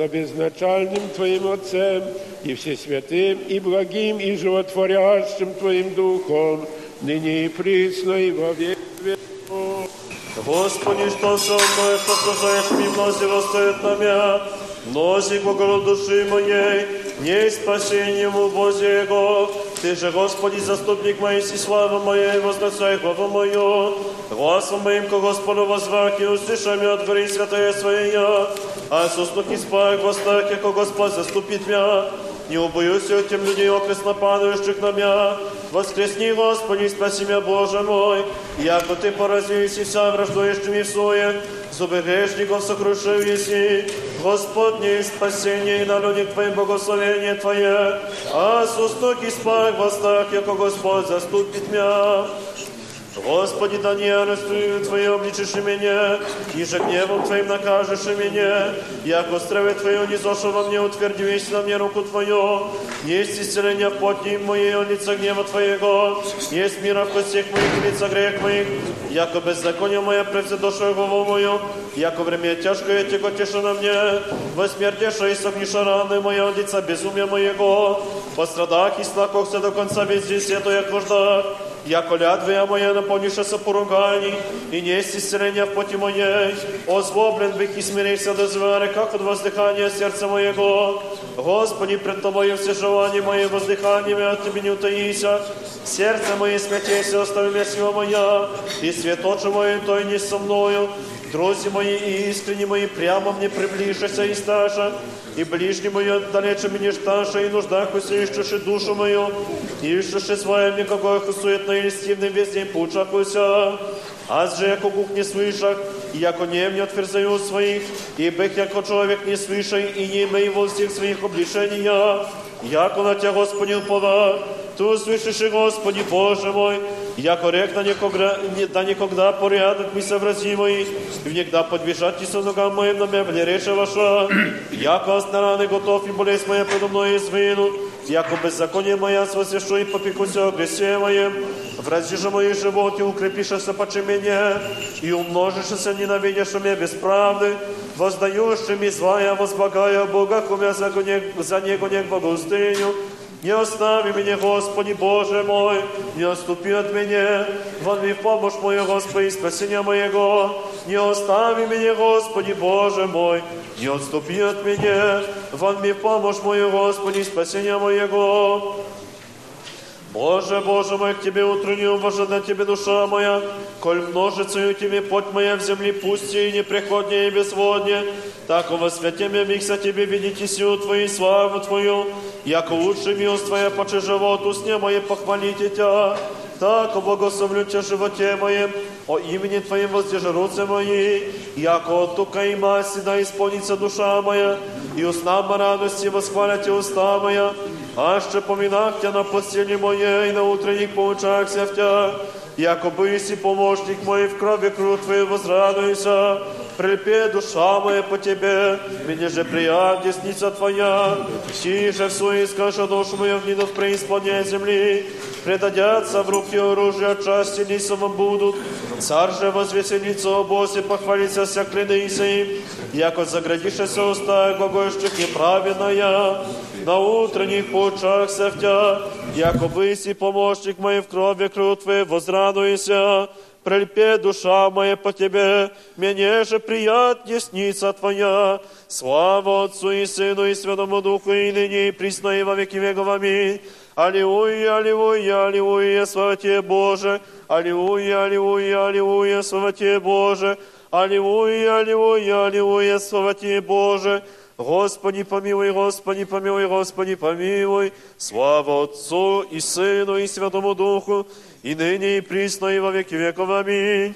со безначальным Твоим Отцем и Всесвятым, и благим, и животворящим Твоим Духом, ныне и присно, и во век веков. Господи, что со мной, вновь восстает на меня, Носи глагол души моей, не спасением Божьего. Ты же, Господи, заступник моей, си слава моей, возносай главу мою. Гласом моим ко Господу возвах и услышай меня от гори святое Своя. А суснух не спай, восстах, яко Господь заступит меня. Не убоюсь от тем людей, окресно падающих на меня. Воскресни, Господи, спаси меня, Боже мой, яко Ты поразились и вся враждующими в суе, зубы грешников сокрушив еси. Господне, спасение и народник Твоим, благословение Твое, а с усток и спах восстах, яко Господь заступит меня. Господи, да не арестую Твое обличишь меня, и же гневом Твоим накажешь меня, яко страве Твое не зошел во мне, утверди весь на мне руку Твою, есть исцеление в поте моей, от лица гнева Твоего, есть мира в костях моих, лица грех моих, яко беззаконие мое превзедошло голову мою, яко время тяжкое тяготеша на мне, восмертеша и согниша раны моя от лица безумия моего, пострадах и слакохся до конца везде свету, як вождах, яко лядвия моя наполниша со поруганий, и несть исцеления в поте моей, озлоблен бих и смирился до звери, как от воздыхания сердца моего. Господи, пред Тобою все желания мои воздыханиями от Тебе не утаися, сердце мое смятейся, остави меня сила моя, и свет очи мой, той не со мною, Друзі мої і искренні мої прямо мне приближися і сташа, і ближні мої отдалече мені шташа, і нуждах усищуши душу мою, ищуши своем никакой суетно и льстивным везде пучахуся. Аз же, яко Бог не слышах, и яко нем не отверзаю своих, и бых, яко человек не слышай, и не имей во всех своих обличения, яко на Тя, Господи, упова, Ты услышишь, и Господи, Боже мой, яко рек на никогда, да никогда порядок ми соврази мои, и внегда подбежать и со ногам моим на меня рече ваша, яко оснараны готов и болезнь моя предо мной извину, яко беззаконие моя свосвяшу и попекуся о гресе моем, врази же мои животе укрепишься поче меня, и умножишься ненавидящи меня без правды, воздающими злая, возблагая Бога, кумя за, го- за Него не к богоустыню, не остави меня, Господи Боже мой, не отступи от меня, вон ми в помощь мою, Господи, спасения моего. Не остави меня, Господи Боже мой, не отступи от меня, вон ми в помощь мою, Господи, спасения моего. Боже, Боже мой, к Тебе утренню на Тебе душа моя, коль множицею Тебе путь моя в земле пусти и непреходнее и безводнее, так во святе михся Тебе видите силу Твою и славу Твою, яко лучше милость Твоя поче животу сне мое похвалите Тя, так благословлю Тя животе моем, о имени Твоем воздержи руцы мои, яко от тука и маси да исполнится душа моя, и устам радости восхвалят Тя уста моя, а ще поминах Тя на постели моей, на утренних поучахся в Тя, яко быси помощник мой в крови круг Твою возрадуйся, прильпе душа моя по Тебе, мне же прият десница Твоя, тише все искаша душу мою в нидов преисподней земли, предадятся в руки оружия, части лисом будут, царь же возвеселится о Босе, похвалится вся клянися им, яко заградишься уста глагольщик неправедная, на утренних поучахся в Тя, яко быси помощник мой в крови круг Твоей возрадуйся, Прельпе душа моя по Тебе, мне же прият десница Твоя. Слава Отцу и Сыну и Святому Духу, и ныне и присно и во веки веков. Аминь. Аллилуйя, аллилуйя, аллилуйя, слава Тебе, Боже. Аллилуйя, аллилуйя, аллилуйя, слава Тебе, Боже. Аллилуйя, аллилуйя, аллилуйя, слава Тебе, Боже. Господи, помилуй, Господи, помилуй, Господи, помилуй. Слава Отцу и Сыну и Святому Духу, и ныне и присно, и во веки веков. Аминь.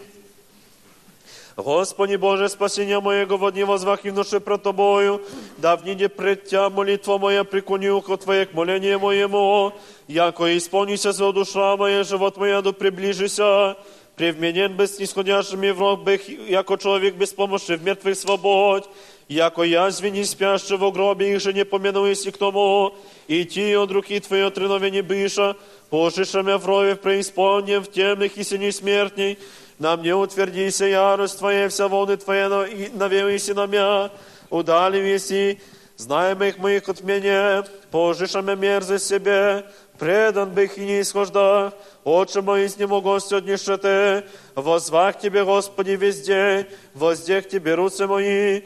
Господи Боже, спасения моего во дни возвах и ночи пред Тобою, да в ниде пред Тя молитва моя преклони ухо Твое к молению моему, яко исполнися за душа моя, живот моя да приближися, привменен без снисходящими в рог бых, яко человек без помощи в мертвых свободь, яко язви не спящий в гробе, их же не помянуйся к тому, и ти от руки Твоей отреновени быша, пожиша мя в рове в преисподнем, в темных и синей смертней, на мне утвердися ярость Твоя, вся волны Твоя, но и навеюйся на мя, удали веси, знаемых моих от меня, пожиша мя мерзость себе, предан бых и не исхождах, Отче мой, с нему гости от нищеты, возвах Тебе, Господи, везде, воздех Тебе руцы мои,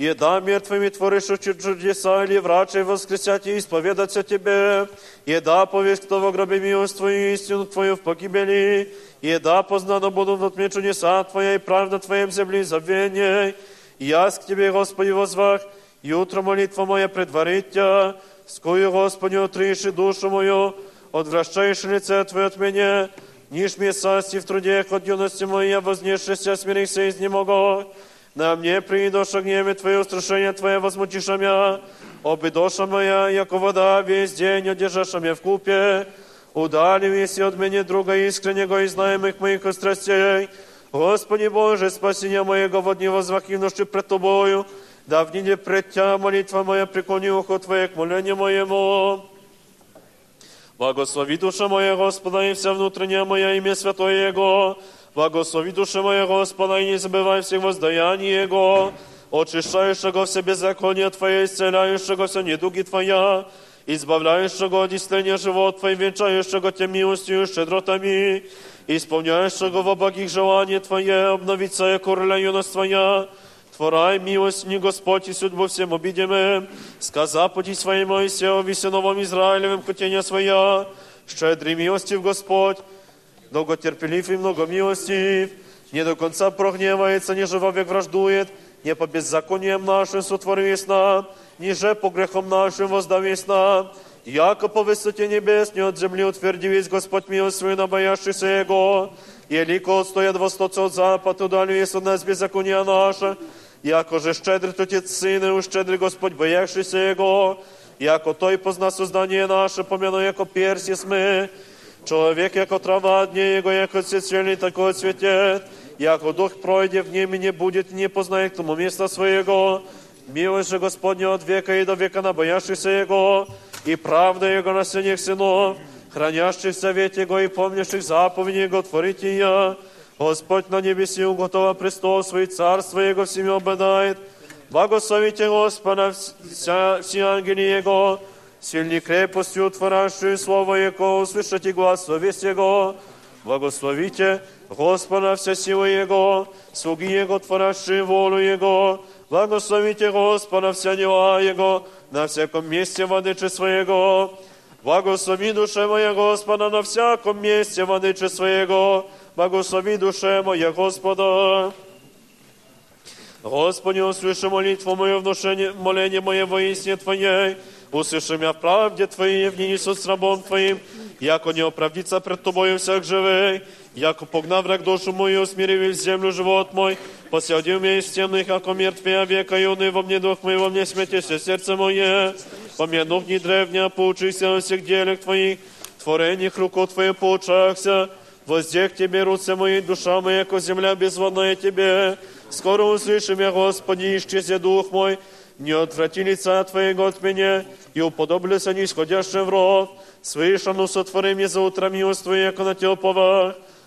Еда мертвыми творишь чудеса, или врачей воскресять и исповедаться Тебе. Еда повесть, кто во гробе милость Твою, истину Твою в погибели. Еда познана будут от мне чудеса Твоя и правда Твоем земли забвение. Яс к Тебе, Господи, возвах, и утро молитва моя предварить Тя, скую, Господи, отриши душу мою, отвращаешь лице Твое от меня, ниж мне састи в труде, от юности моей, вознесшися, смирися из немого. На мне придоша гневе Твое, устрашение Твое, возмутиша мя, обы душа моя, яко вода, весь день одержаша меня в купе, удали веси от меня друга искреннего и знаемых моих страстей. Господи Боже, спасения моего во дни возвахивноши пред Тобою, да в ниде пред Тя молитва моя преклони ухо Твое к молению моему. Благослови душа моя Господа и вся внутренняя моя имя святое Его. Благослови душа моя Господа и не забывай всех воздаяний Его. Очищающего все беззаконие Твое, исцеляющего все недуги Твоя, избавляющего от истления живот Твой, венчающего Тя милостью и щедротами, исполняющего во благих желания Твое, обновить своя короля юность Твоя, Творай милость не Господь и судьбу всем обидимым, сказа пути своей Моисею, весеновом Израилевым хотения своя, щедрый милостив Господь, долготерпелив и много милостив, не до конца прогневается, не живо век враждует, не по беззакониям нашим сотворись нам, ниже по грехам нашим воздавись нам, яко по высоте небес не от земли утвердивись Господь милость свою на боящихся Его, Елико отстоят востоце от запад, удалює от нас беззакония наша, яко же щедрит Отец Сына, ущедрый Господь, боявшийся Его, яко Той позна создание наше, помяну, яко перси сме, Человек, яко трава дне Его, яко цвели, тако цветет, яко дух пройде в нем и не будет, не познает к тому места своего, милость же Господня от века и до века на боявшихся Его, и правда Его на сынах сынов, хранящих завет Его и помнящих заповеди Его творите я. Господь на небеси уготова престол свой, царство Его всеми обладает. Благословите Господа вся, все ангели Его, сильни крепостью творящую Слово Его, услышите глаз совесть Его. Благословите Господа вся сила Его, слуги Его, творящие волю Его. Благословите Господа вся дела Его, на всяком месте владыче своего. Благослови душе моя Господа на всяком месте владыче своего. Благослови душе моя Господа. Господи, услыши молитву мою, внушение, моление мое во истине Твоей. Услыши меня в правде Твоей, в ней с рабом Твоим, яко не оправдится пред Тобою всяк живей, яко погнав враг душу мою, смирив в землю живот мой, посадил меня из темных, яко мертвия века, юный во мне дух мой, во мне смятися сердце мое, во мне дух не древня, поучися во всех делах Твоих, творениях руку Твою поучахся, воздех Тебе руцы мои, душа моя, яко земля безводная Тебе, скоро услышим я, Господи, исчезе дух мой, не отврати лица Твоего от меня, и уподоблюся нисходящим в ров, слышану сотвори мне за утро милость Твою, яко на Те.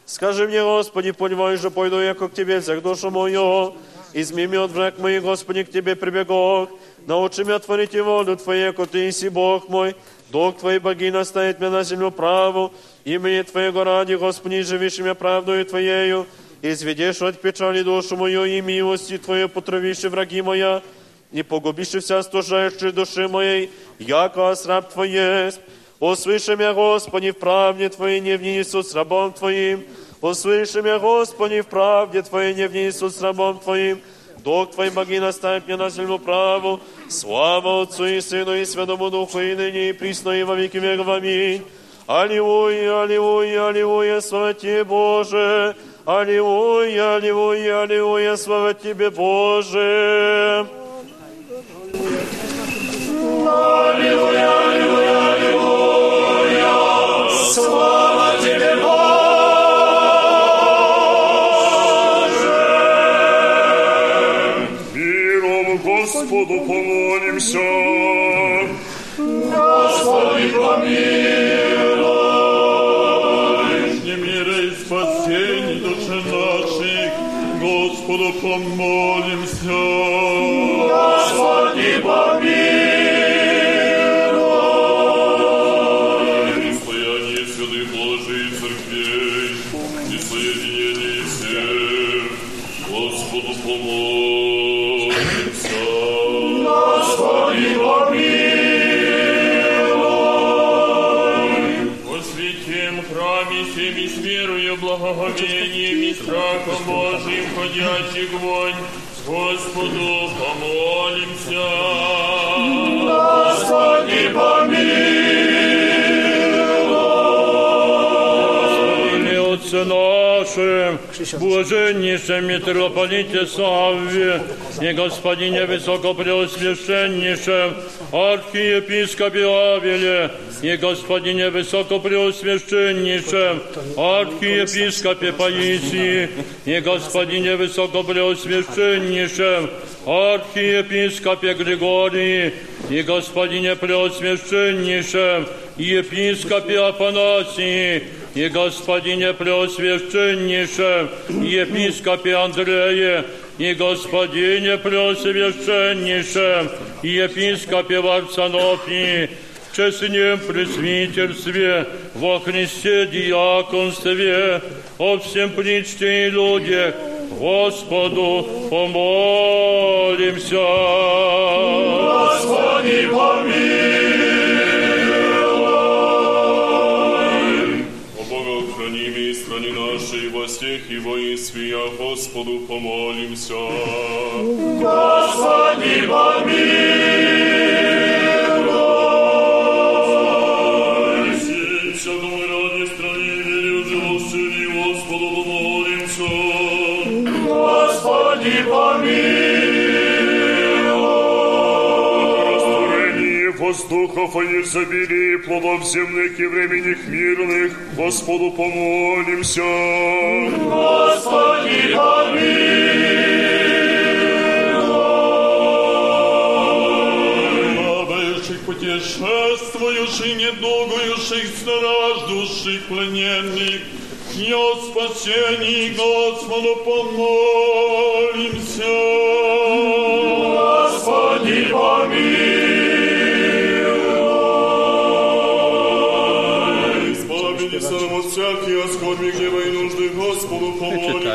Скажи мне, Господи, понимай же, пойду яко к Тебе, всех душу мою, изми меня от враг моих, Господи, к Тебе прибегох, научи меня творить и волю Твою, яко Ты иси Бог мой, Дух Твой боги наставит меня на землю праву, имени Твоего ради, Господи, живишь меня правдою Твоею, изведешь от печали душу мою и милости Твою потравишь враги моя, не погубишь вся стужающей души моей, яко раб Твой есть. Услыши меня, Господи, в правде Твоей, не внесу с рабом Твоим. Услыши меня, Господи, в правде Твоей, не внесу с рабом Твоим. Док Твой боги наставь мне на землю праву. Слава Отцу и Сыну и Святому Духу, и ныне, и присно, и во веки веков. Аминь. Аллилуйя, аллилуйя, аллилуйя, слава Тебе, Боже. Аллилуйя, аллилуйя, аллилуйя, слава Тебе, Боже. Господу помолимся. Страхом Божьим ходящих вонь, Господу помолимся. Господи, помилуй. Имя Отце нашим, блаженнейшем митрополите Савве и Господине Высокопреосвященнейшем, архиепископе Авеле и Господине Высокопреосвященнейшем, архиепископе Паисии и Господине Высокопреосвященнейшем, архиепископе Григории и Господине Преосвященнейшем, епископе Афанасии и Господине Преосвященнейшем, епископе Андрее, и Господине Преосвященнейшем, епископе Варсонофии, честнем пресвитерстве, во Христе диаконстве, о всем причте и людях, Господу помолимся. Господи, помилуй. Во всех и воинстве, я Господу помолимся. Господи, помилуй. Воздухов и изобилии плодов земных и временных мирных, Господу помолимся. Господи, помилуй. Плавающих, путешествующих, недугующих, страждущих, плененных, и о спасении Господу помолимся. Господи, помилуй.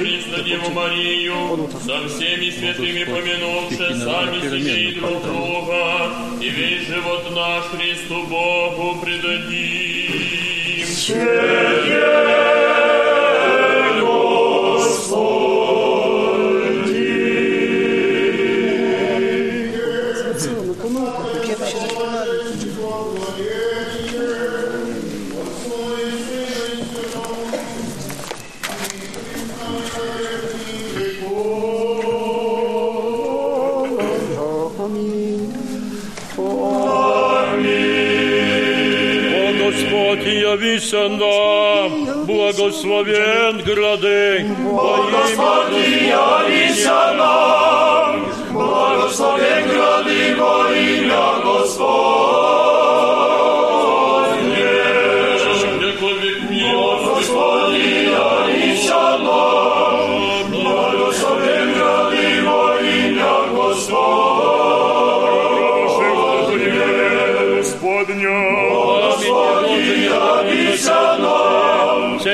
И Преснодеву Марию, со всеми святыми помянувши сами себе и друг друга, и весь живот наш Христу Богу предадим. О Господь, явися нам, благословен гради, Господи, явися нам, благословен гради во ім'я Господнє.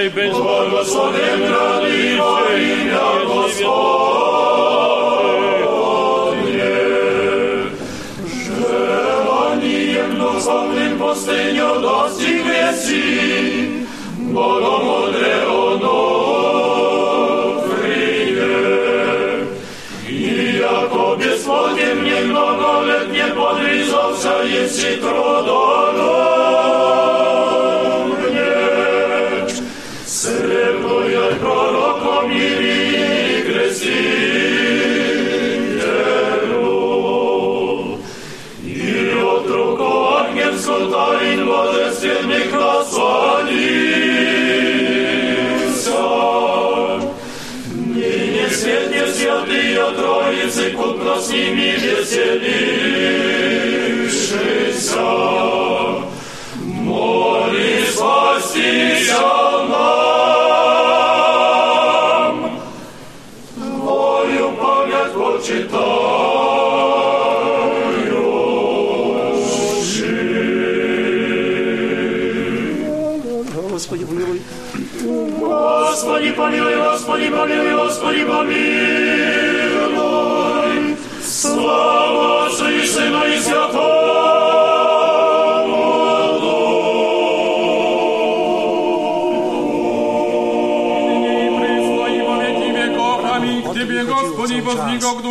dzisiaj być błogosławionym radliwa imię Gospodnie. Że ani jedno samym pustynią dosti wieci, Bogom odre ono przyjdzie. I jako bezwodnie mnie mnogoletnie podryzowca jest i trudno, Троицы, купно с ними веселившийся. Моли спастися нам, Твою память почитаю. Господи, помилуй. Господи, помилуй, Господи, помилуй, Господи, помилуй.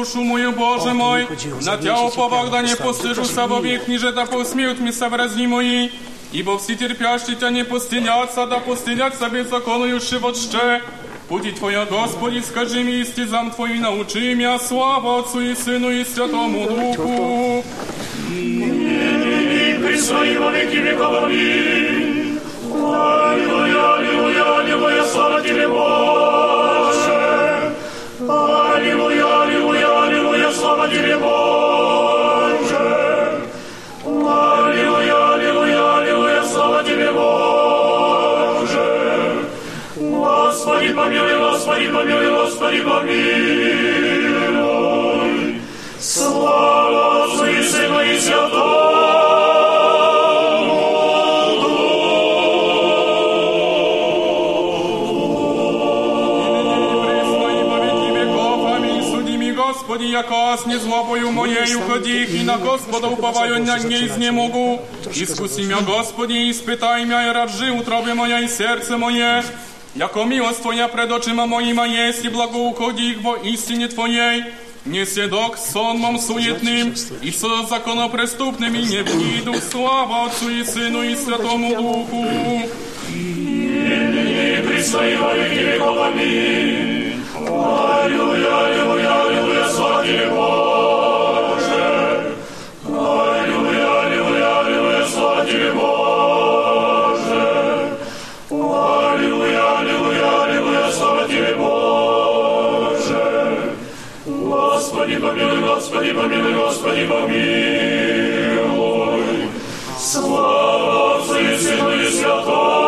Душу мою, Боже мой. На Тя уповах, да не постыжуся во век, ниже да посмеют ми соврази мои. Ибо все терпящие Тя не постыдятся, да постыдятся беззаконующие вот ще. Пути Твоя, Господи, скажи ми истизам Твои, научи меня, слава Отцу и Сыну и Святому Духу. и присно и во веки веков. Аминь. Аллилуйя, аллилуйя, аллилуйя, слава Тебе, Боже. Аллилуйя, Тебе, Боже. Аллилуйя, аллилуйя, аллилуйя, слава Тебе, Боже. Господи, помилуй, Господи, помилуй, Господи, помилуй. Слава Отцу и Сыну и Святому Господи, яко аз не злобою моею ходих, и на Господа уповаю на не изнемогу. Искуси мя, Господи, испытай мя, и раджи утробе моя и сердце мое. Яко милость Твоя пред очима моима есть, и благоуходих во истине Твоей. Не седок сонмом суетным, и со законопреступными не вниду. Слава Отцу и Сыну и Святому Духу. и присно и во веки веков. Аминь. Аллилуйя, Господи, помилуй, Господи, помилуй. Слава Отцу и Сыну и Святому.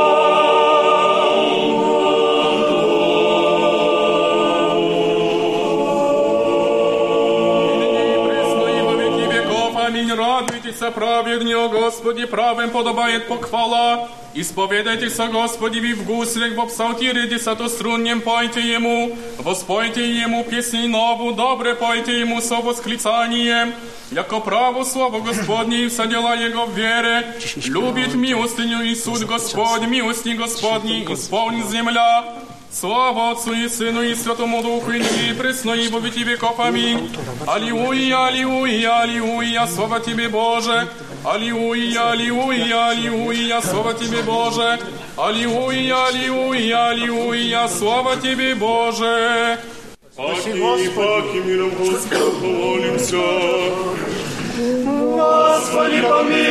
Аминь. Радуйтесь, праведни, о Господи, правым подобает похвала. Исповедайтесь, о Господи, ви в гуслях, в псалтире десятоструннем пойте Ему, воспойте Ему песней нову, добре пойте Ему со восклицанием. Яко право слово Господне и все дела Его в вере, любит милостыню и суд Господь, милости Господней, исполнит земля. Слава Отцу и Сыну и Святому Духу, и ныне и пресно, и во веки веков. Аминь. Аллилуйя, аллилуйя, аллилуйя, слава Тебе, Боже. Аллилуйя, аллилуйя, аллилуйя, слава Тебе, Боже. Аллилуйя, аллилуйя, аллилуйя, слава Тебе, Боже. Паки и паки миром Господа помолимся. Господи, помилуй.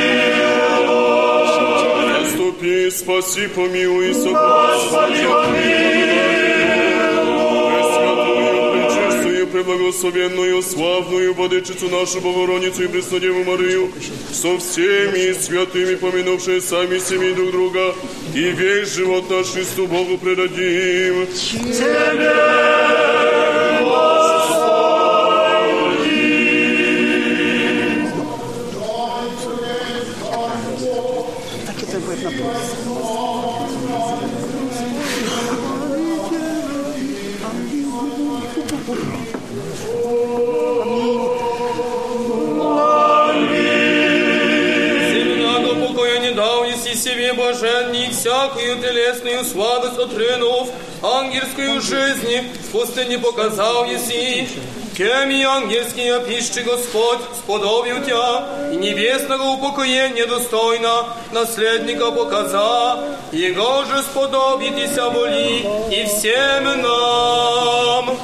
Заступи, спаси, помилуй, Господи, Пресвятую, преблагословенную, славную Владычицу нашу Богородицу и Преснодеву Марию, со всеми святыми, помянувшие сами себе друг друга, и весь живот наш Христу Богу предадим. Всякую телесную сладость отринув, ангельскую жизни в пустыне показал еси. Кем и ангельские пищи Господь сподобил тебя, и небесного упокоения достойно наследника показа, Его же сподобитеся воли и всем нам.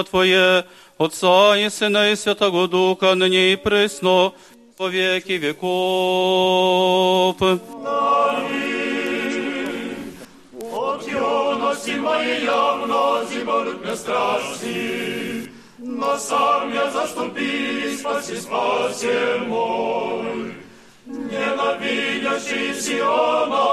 Царство Твое, Отца и Сына и Святого Духа, ныне и пресно, во веки веков. От юности моей явно зиборут мне страсти, но сам я заступи, спаси, спаси мой. Ненавидящий Сиона,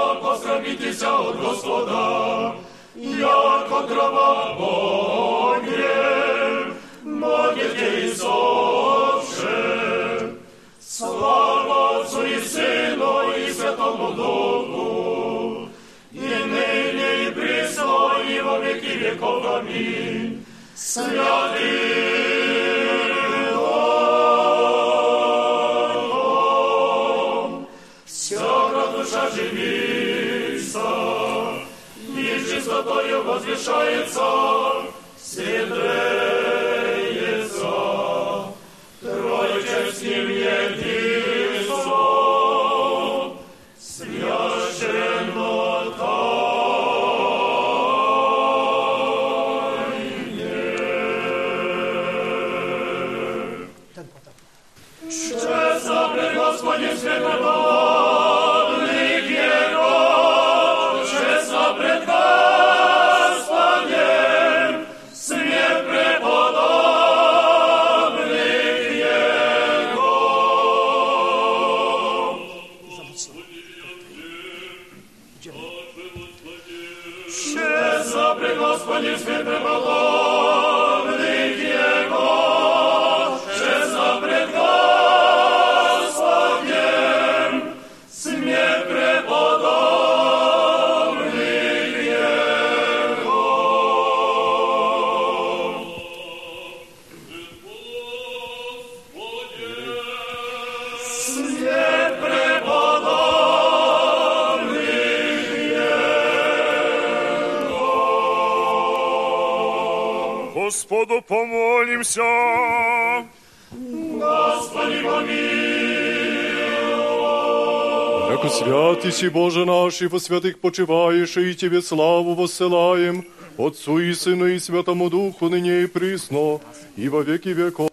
Господу помолимся. Господи, помилуй. Яко святый си Боже наш, и во святых почиваешь, и Тебе славу воссылаем, Отцу и Сыну и Святому Духу, ныне и присно, и во веки веков.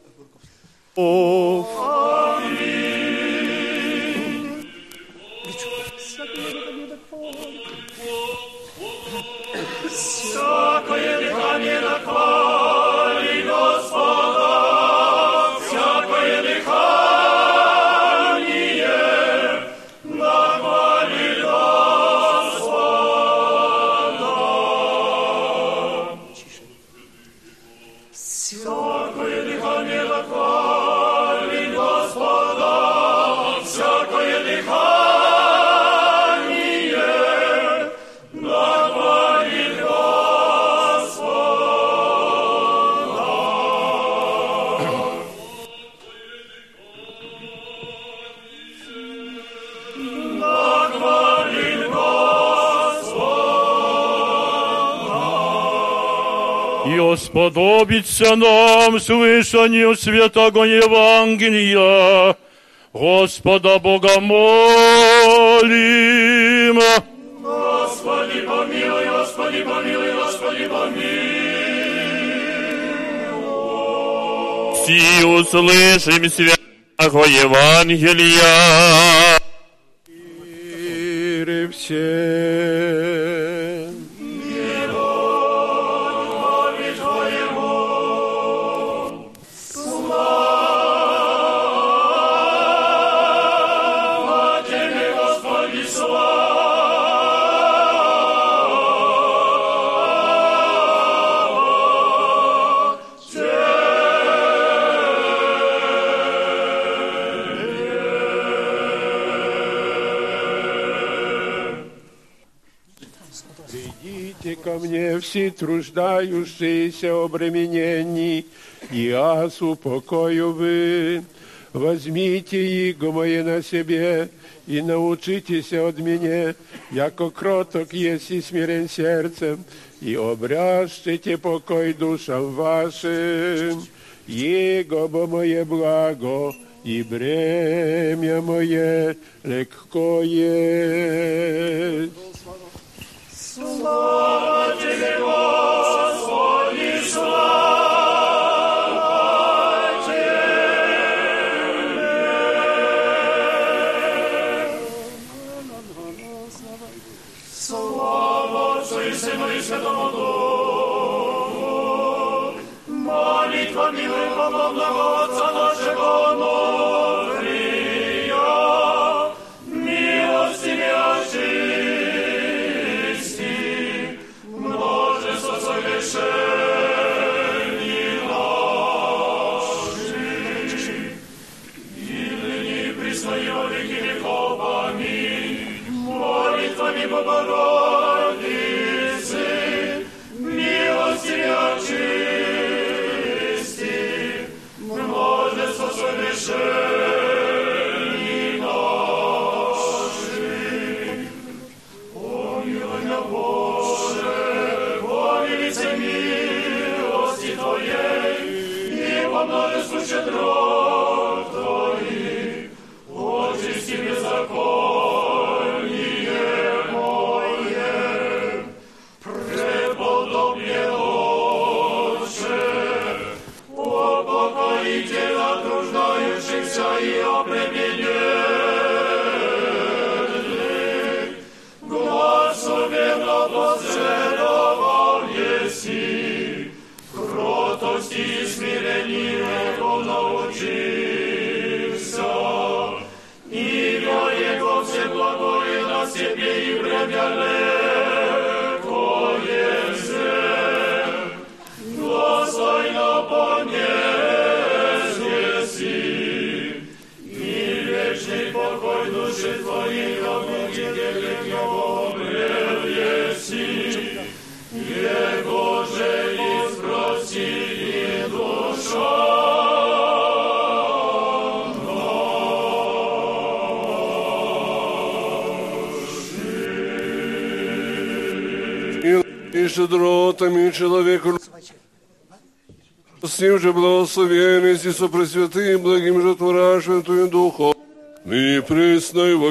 И сподобится нам слышанию святого Евангелия. Господа Бога молим. Господи, помилуй, Господи, помилуй, Господи, помилуй. Си услышим святого Евангелия. все труждающиеся обременени, и аз упокою вы. Возьмите иго мое на себе и научитесь от меня, яко кроток есть и смирен сердцем, и обрящите покой душам вашим. Его бо мое благо, и бремя мое легко есть. Тебе и время лет. щедротами человеку. С ним же благословенность и сопресвятым благим же жертворашим Твоим Духом, ныне пресно и во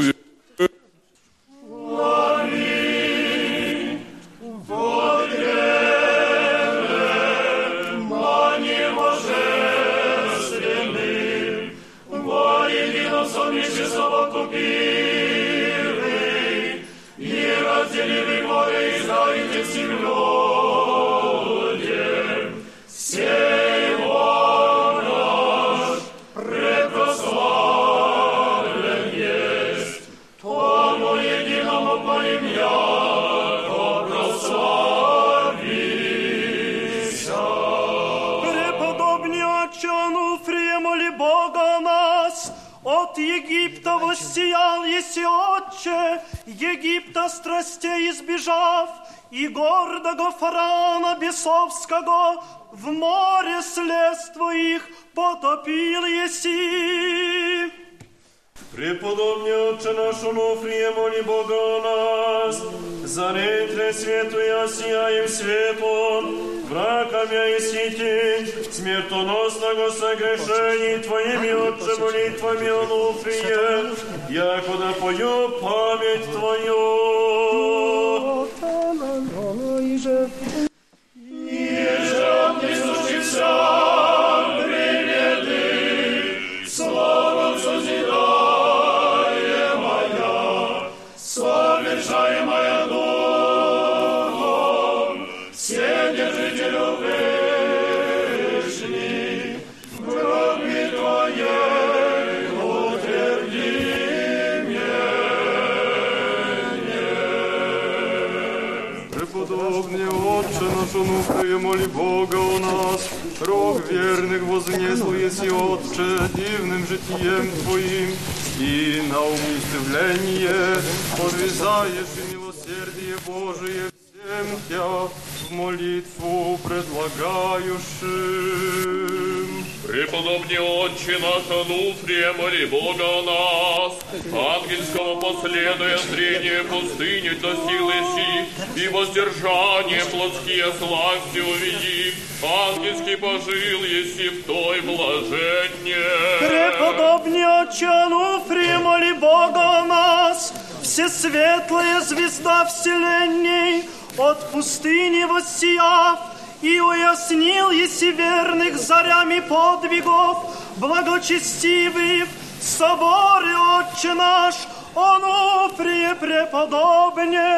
в соборе Отче наш, Онуфрие преподобне.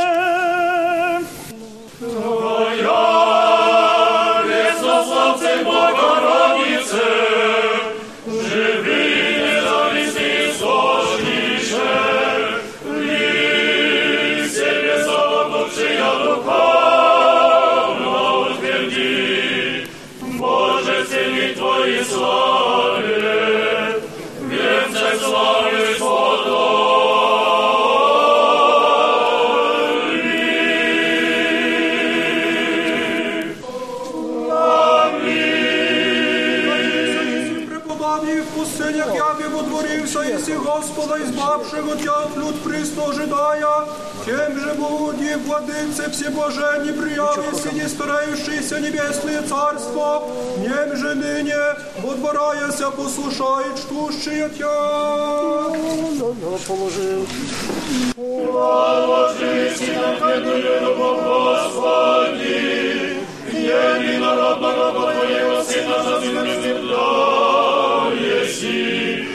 Твоя Господа избавшего тя от люд присно ожидая, тем же буди владыце всеблаженни приявися не старающийся небесное царство, нем же ныне водвораяся послушает штущие тя. Положил. Положись на книгу Господи, единородного Твоего Сына за земля еси,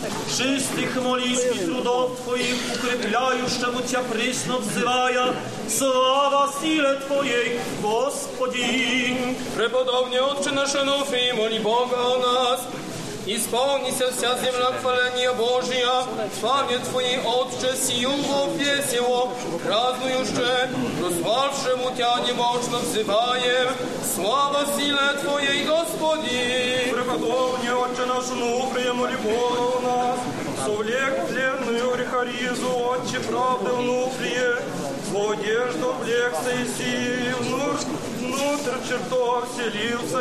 чистых молитв и трудов Твоих, укрепляющему Тя присно взывая, слава силе Твоей, Господи. Преподобный Отче наш Ануфрий, моли Бога о нас, Исполнися вся земля хваления Божия, славе Твоей, Отче, сию в весело, празднующе, прославшему Тя немощно взываем, слава силе Твоей, Господи! Преподобный Отче наш Нуфрия, моли Бога у нас, совлек тленную грехоризу, Отче правды внутрие, в одежду облекся еси, внутрь, внутрь чертог селился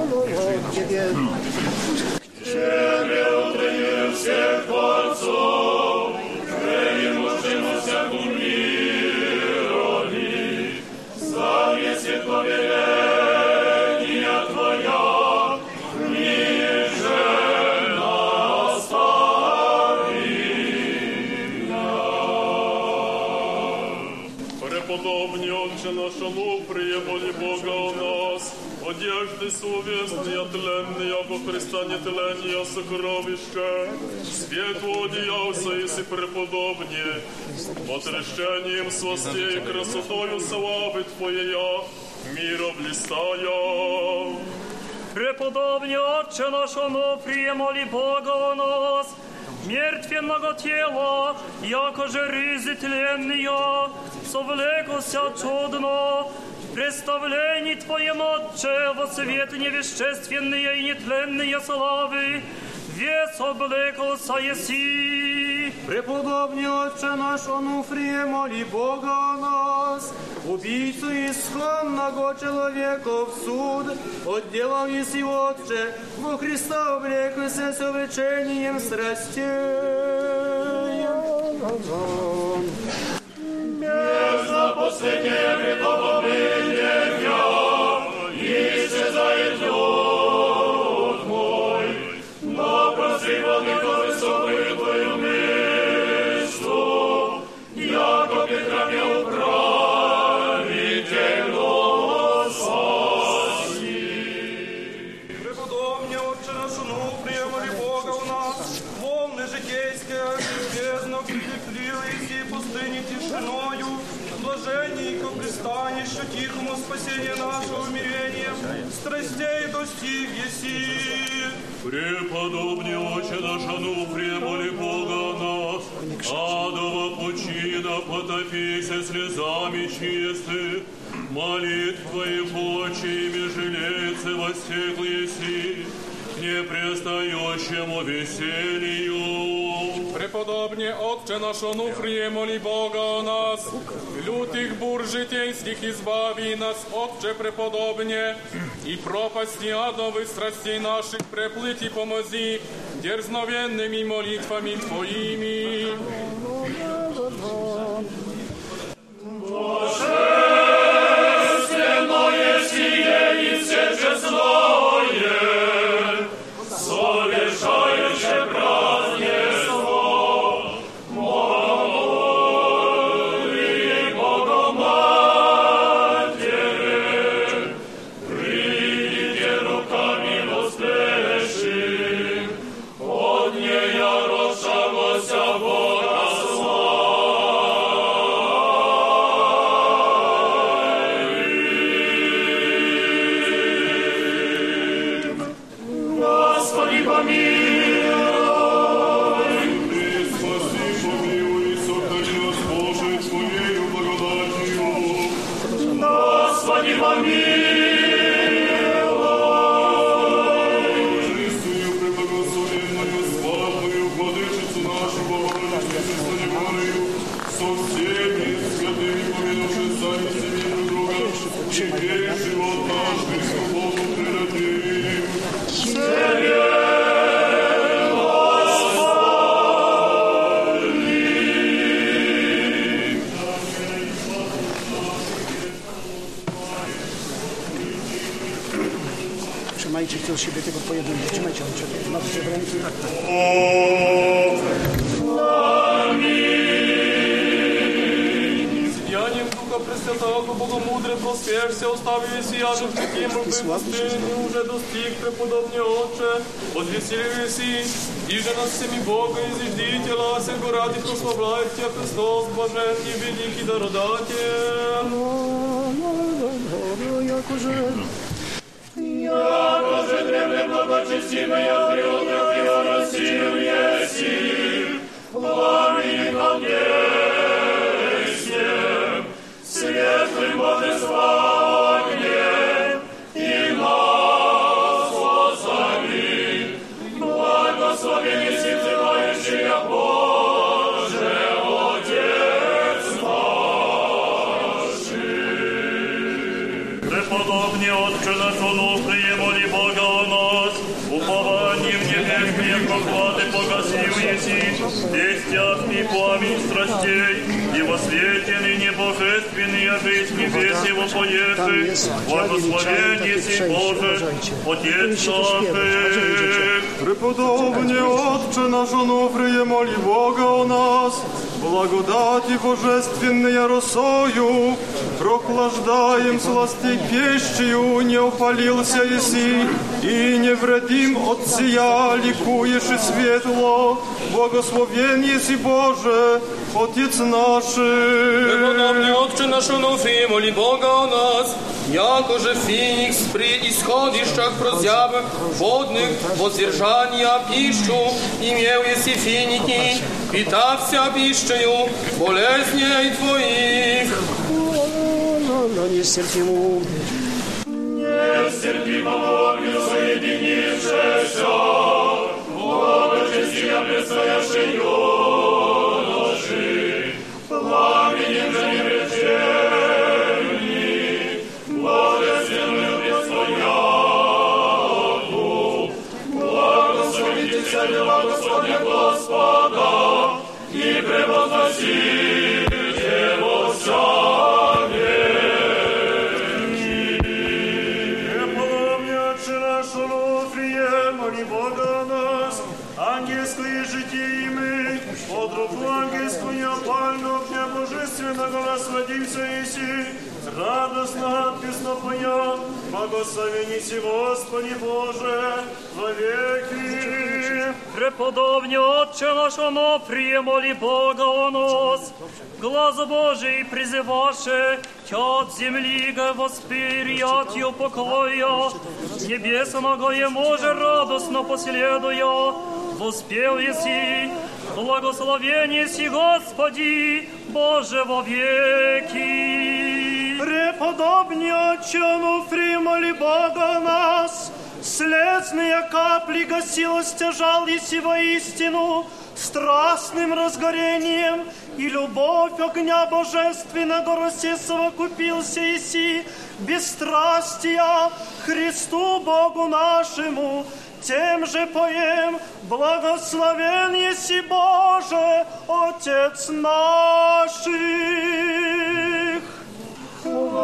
Еси. Тебе утреннее всех творцов, Превимущему всяку мирови, Славе светловеления Твоя, ниже Преподобный Отче наш Ануфрия, моли Бога о нас, одежды словесные, тленные, во Христа нетления сокровища, светло одеялся, если преподобнее, отрещением сластей и красотою славы Твоя, мира блистая. Преподобный Отче наш Онуфрие, моли Бога о нас, мертвенного тела, яко же рызы тленные, совлекося чудно, представлений Твоем, Отче, во свет невещественные и нетленные славы, вес облекался еси. Преподобный Отче наш Онуфрие, моли Бога о нас, убийцу исконного человека в суд, отделал еси Отче, во Христа облекся с увлечением страстей. Бездна последняя грехов обидения, исчезает люд мой, но проси владыко прилепливые и пристанищу тихому спасению нашего умирением, страстей достиг еси. Преподобный Отче наш Ануфрия, моли Бога нас, адова пучина, потопися слезами чистых, молитв Твоих очими жалеется воссекл еси, непрестающему веселью. Преподобне Отче наш Онуфрие, моли Бога о нас, лютых бур житейских избави нас, Отче преподобне, и пропасти адовых страстей наших преплыть и помози дерзновенными молитвами Твоими. Божественное сие и все честное, сия ликуешь и светло, благословен еси Боже, Отец наш. Преподобный Отче наш Онуфрий, моли Бога о нас, якоже феникс при исходищах прозяб водных воздержания пищу, имел еси финики, питався пищею болезней твоих. Нестерпимому. Нестерпимому огню соединившееся, Благочестия предстоящей радостно песнопоя, благословени си Господи Боже, во веки. Преподобный Отче наш, приемоли Бога о нас, глаз Божий призываше, Тя от земли го восприятию покоя, небесного е може радостно последуя, воспел еси, благословен еси Господи, Боже во веки. Преподобный Отче Онуфримоли Бога нас, Слезные капли гасилости жал еси воистину, страстным разгорением. И любовь огня божественного росе совокупился еси, бесстрастия Христу Богу нашему, тем же поем, благословен еси Боже, Отец наших.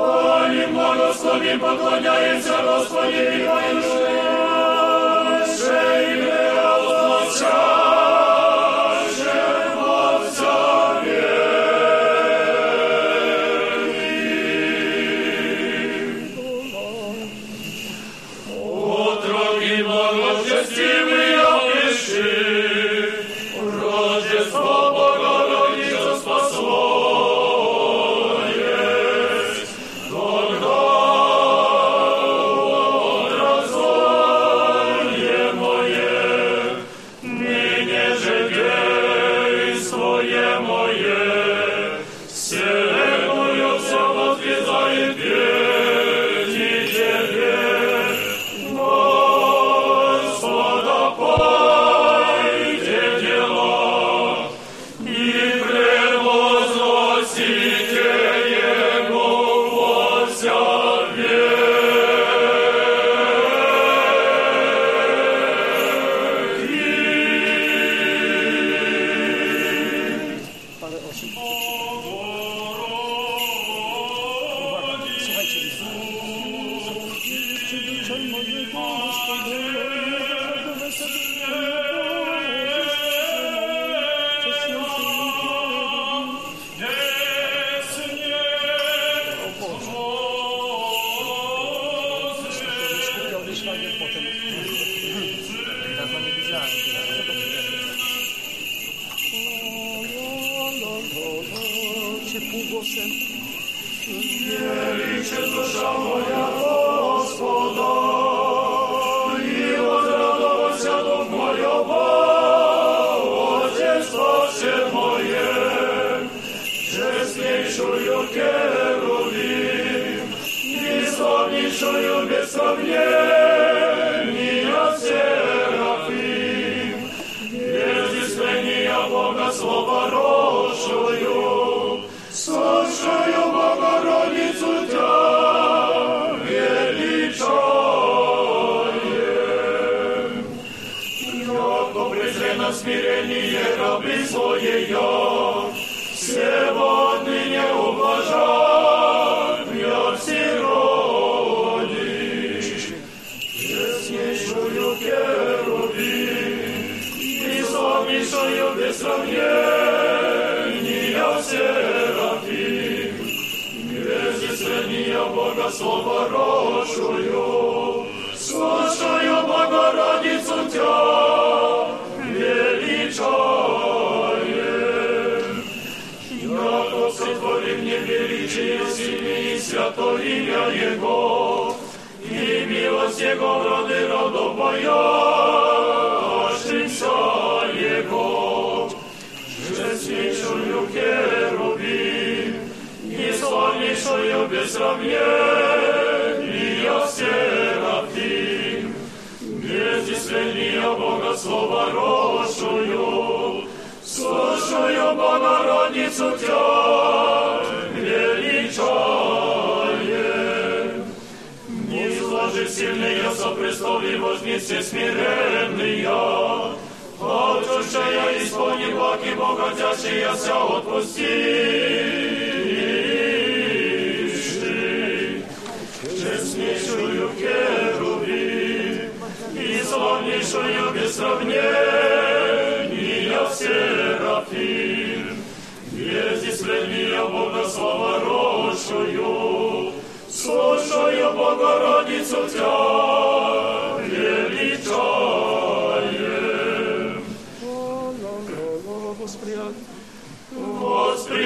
Хвалим, благословим, поклоняемся Господи, и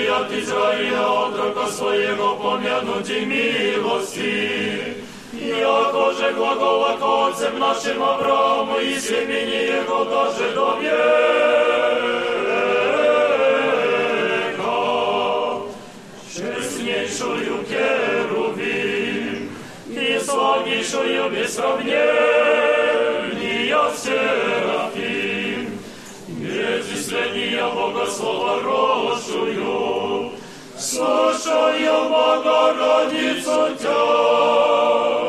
от Израиля, отрока своего помянути милости. Яко же глагола к отцем нашим Аврааму и семени его даже до века. Честнейшую керувим и славнейшую без сравнения серафим, Исследия Богослова росшую, слушаю Богородицу Тя,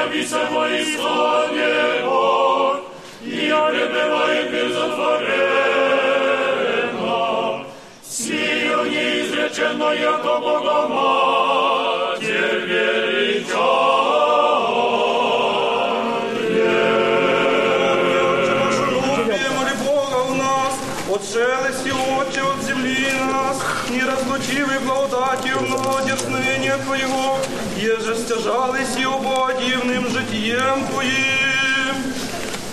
явися во исходе Бог, Яви бывает мир затворено, Сию неизреченно, яко Богоматерь Любим ли Бога у нас, от шелести Отче, нас, не разлучивый благодатью многодесныния Твоего, еже стяжались и оба дивным житием Твоим.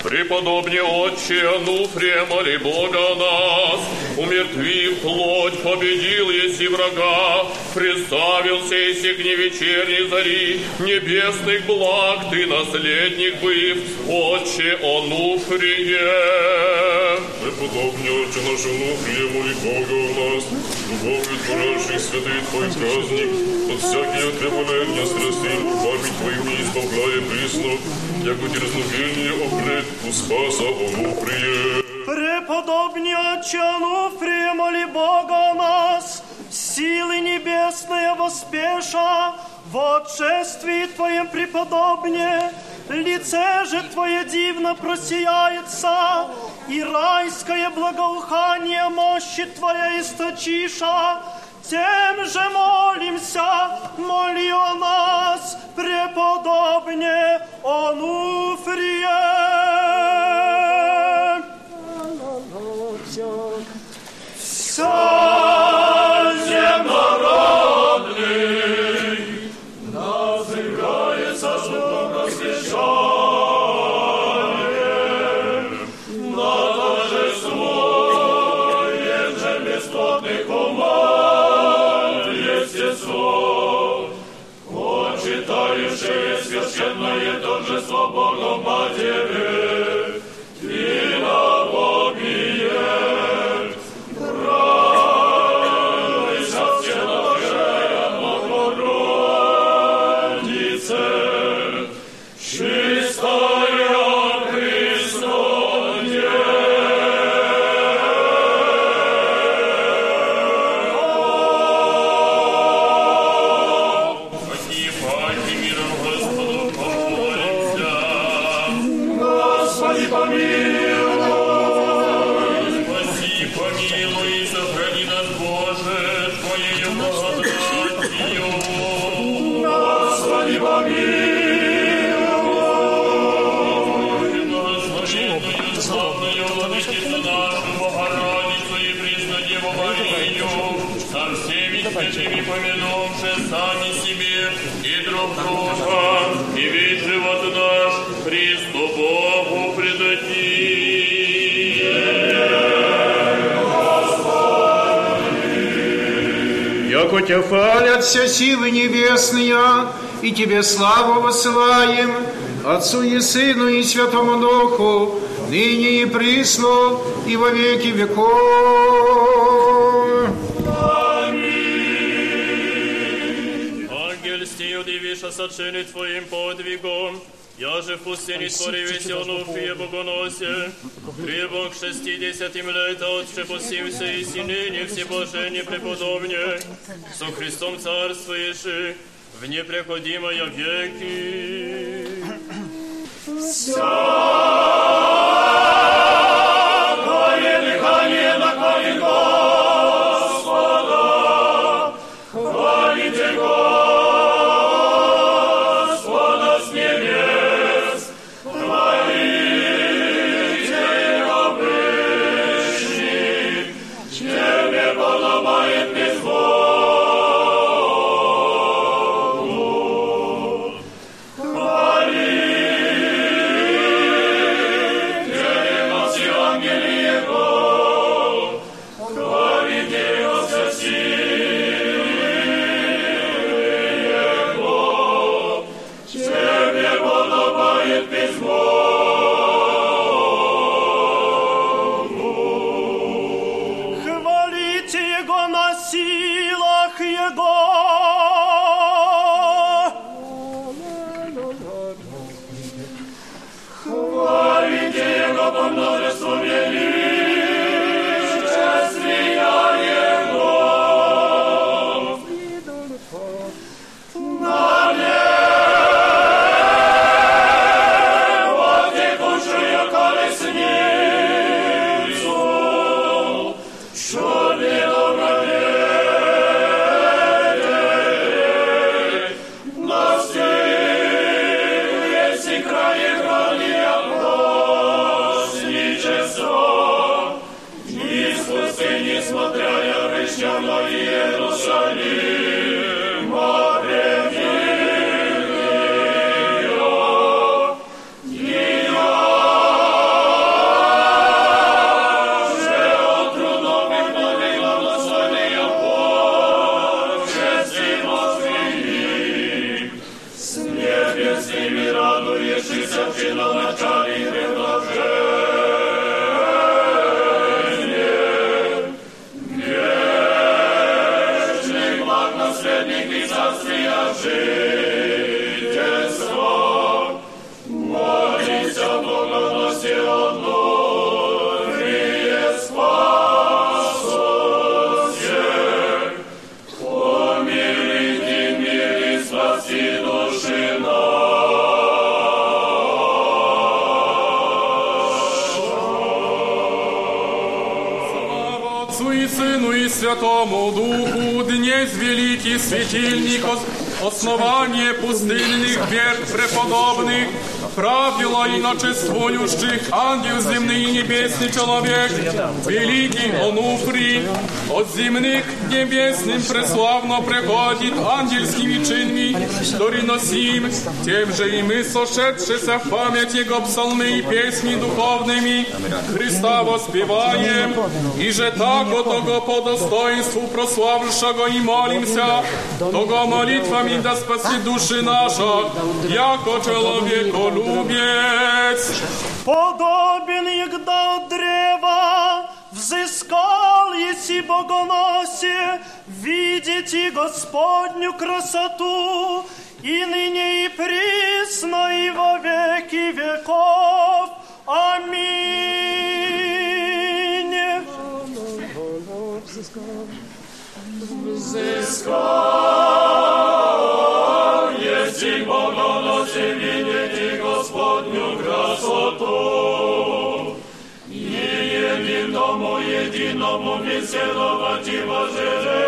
Преподобне Отче Ануфрия, моли Бога нас, умертвив плоть, победил еси врага, представился еси к невечерней зари, небесных благ ты наследник быв, Отче Ануфрие. Преподобне Отче наш Ануфрия, моли Бога у нас, любовью творящих святый Твой праздник, от всякие требования страстей, память Твою не избавляя присно, яко дерзновение опред у Спаса Онуфрие. Преподобный Отче Ануфрия, моли Бога о нас, силы небесные воспеша, в отшествии Твоем преподобне, лице же Твое дивно просияется, и райское благоухание мощи Твоя источиша, тем же молимся, моли о нас, преподобне Онуфрие. Вся тебя хвалят все силы небесные, и тебе славу высылаем, Отцу и Сыну и Святому Духу, ныне и присно, и во веки веков. Ангель стій удивіша сочини Твоїм подвигом, я же в пустыне твори веселну фие богоносе, требом к шестидесятым лет отче посимся и синыне всебожение преподобне, со Христом царствуешь в непреходимое веки. Всякое основание пустынных век преподобных, правила и начествующих, ангел земный и небесный человек, великий Онуфрий, от земных к небесным преславно приходит ангельскими чинами, дориносим, тем же и мы сошедшися в память Его псалмы и песни духовными, Христа воспеваем, и же так от того по достоинству прославившего и молимся, того молитвами да спаси души наша, яко человеколюбец. Подобен егда от древа, взыскал еси богоносе, видите Господню красоту, и ныне и присно, и во веки веков. Аминь. Взыскал, если богоносе видите Господню красоту. Не единому, единому беседовать и is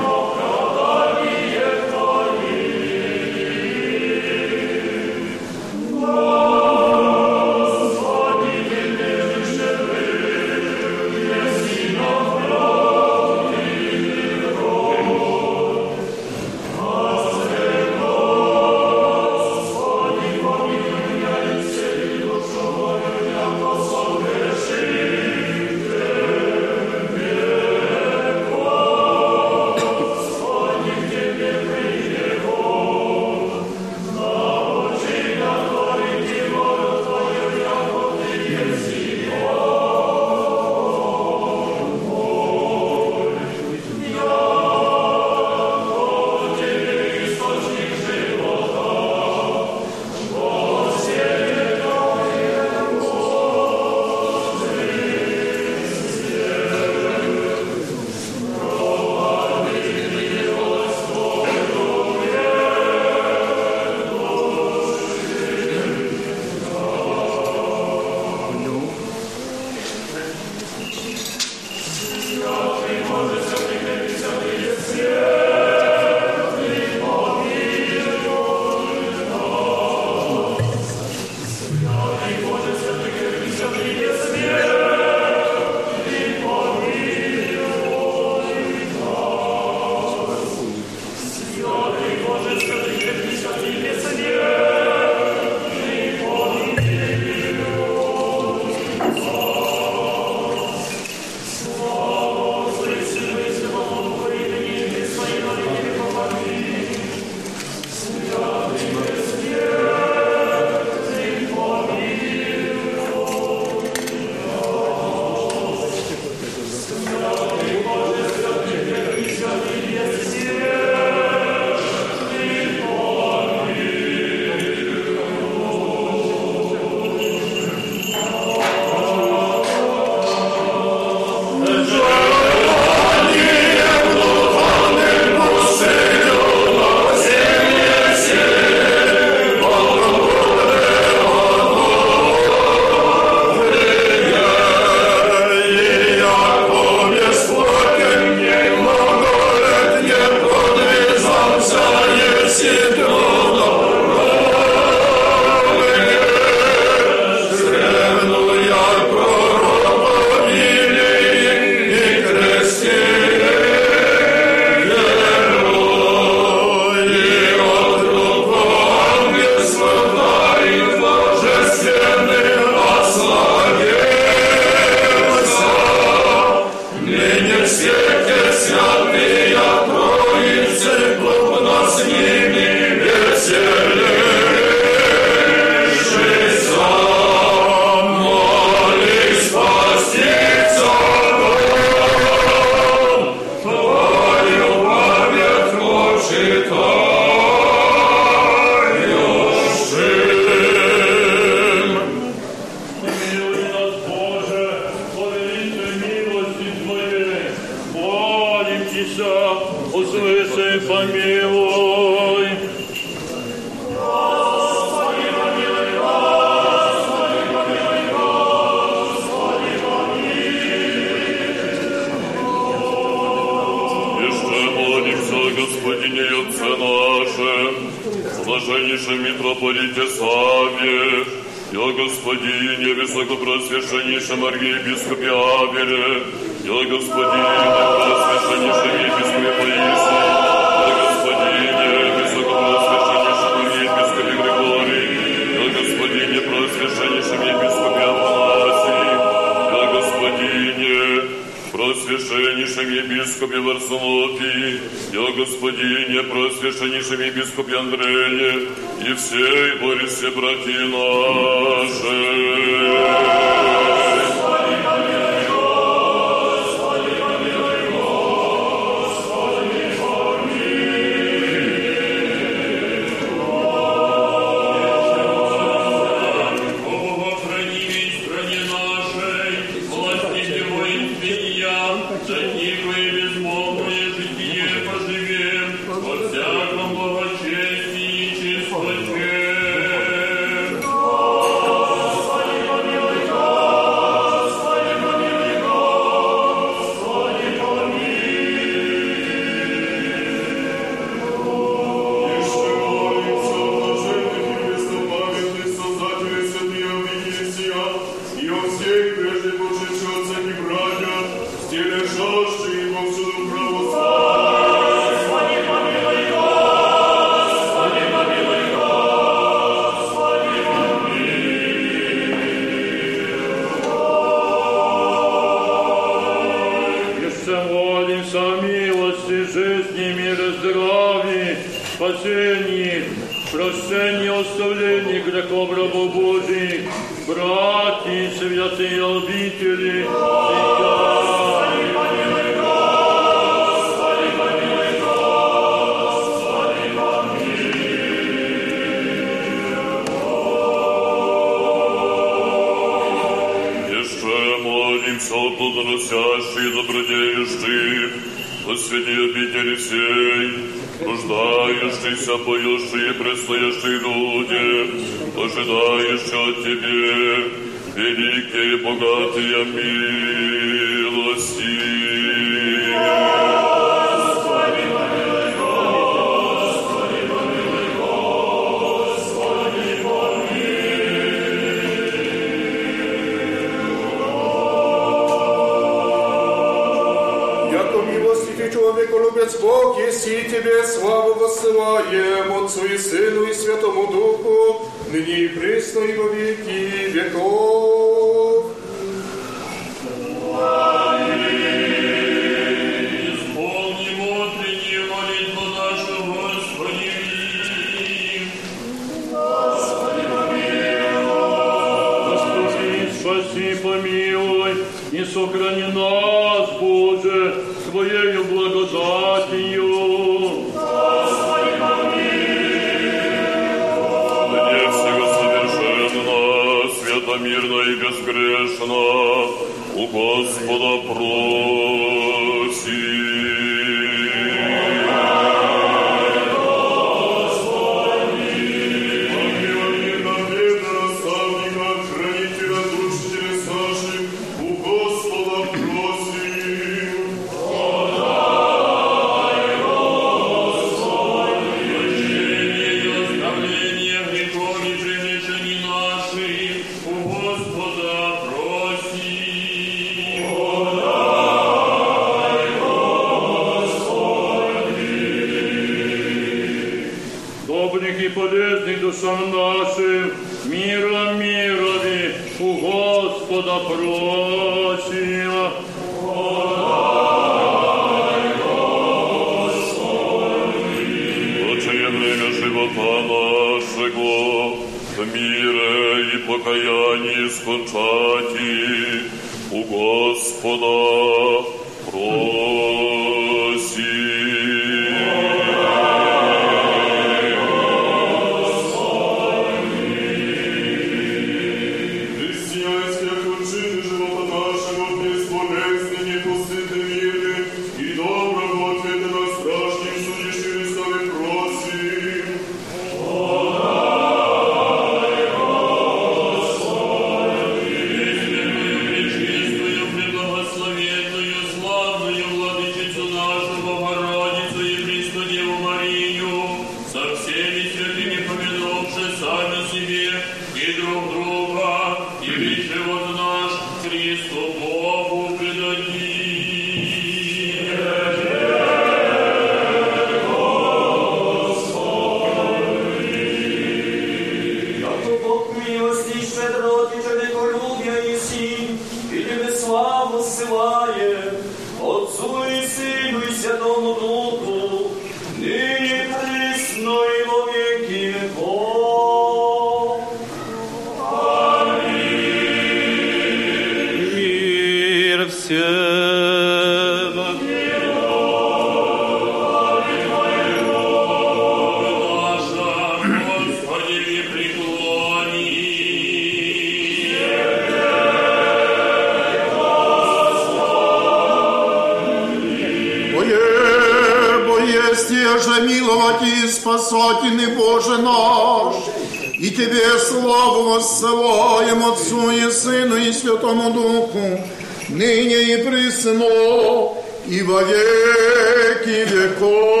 сынов и во веки веков.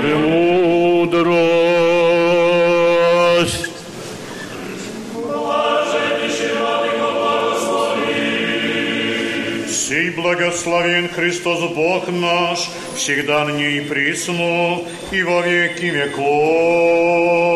Премудрость. Сей благословен Христос Бог наш, всегда ныне и присно, и во веки веков.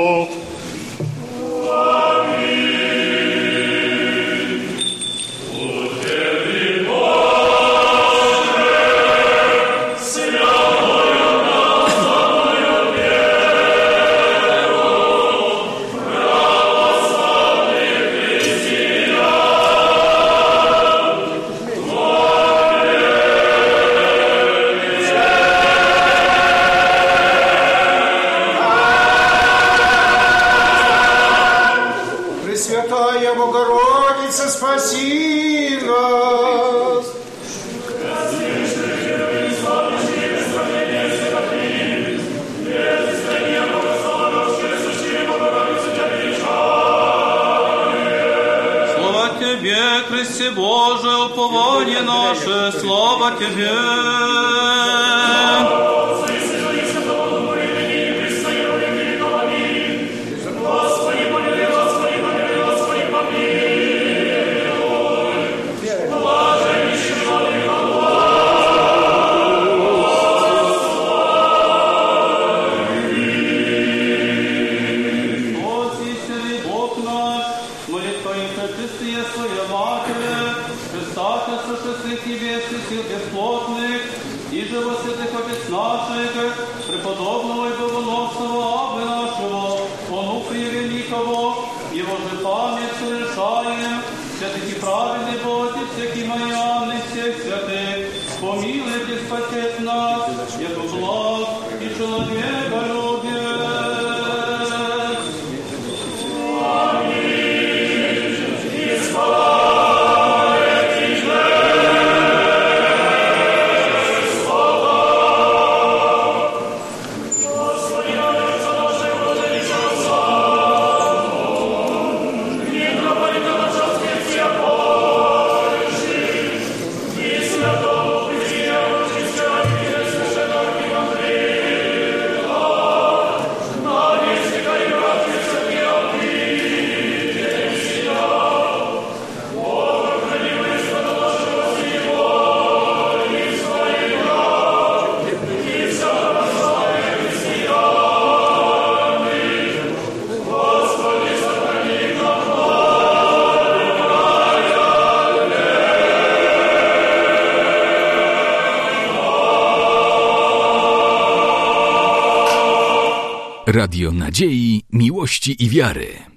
Radio Nadziei, Miłości i Wiary.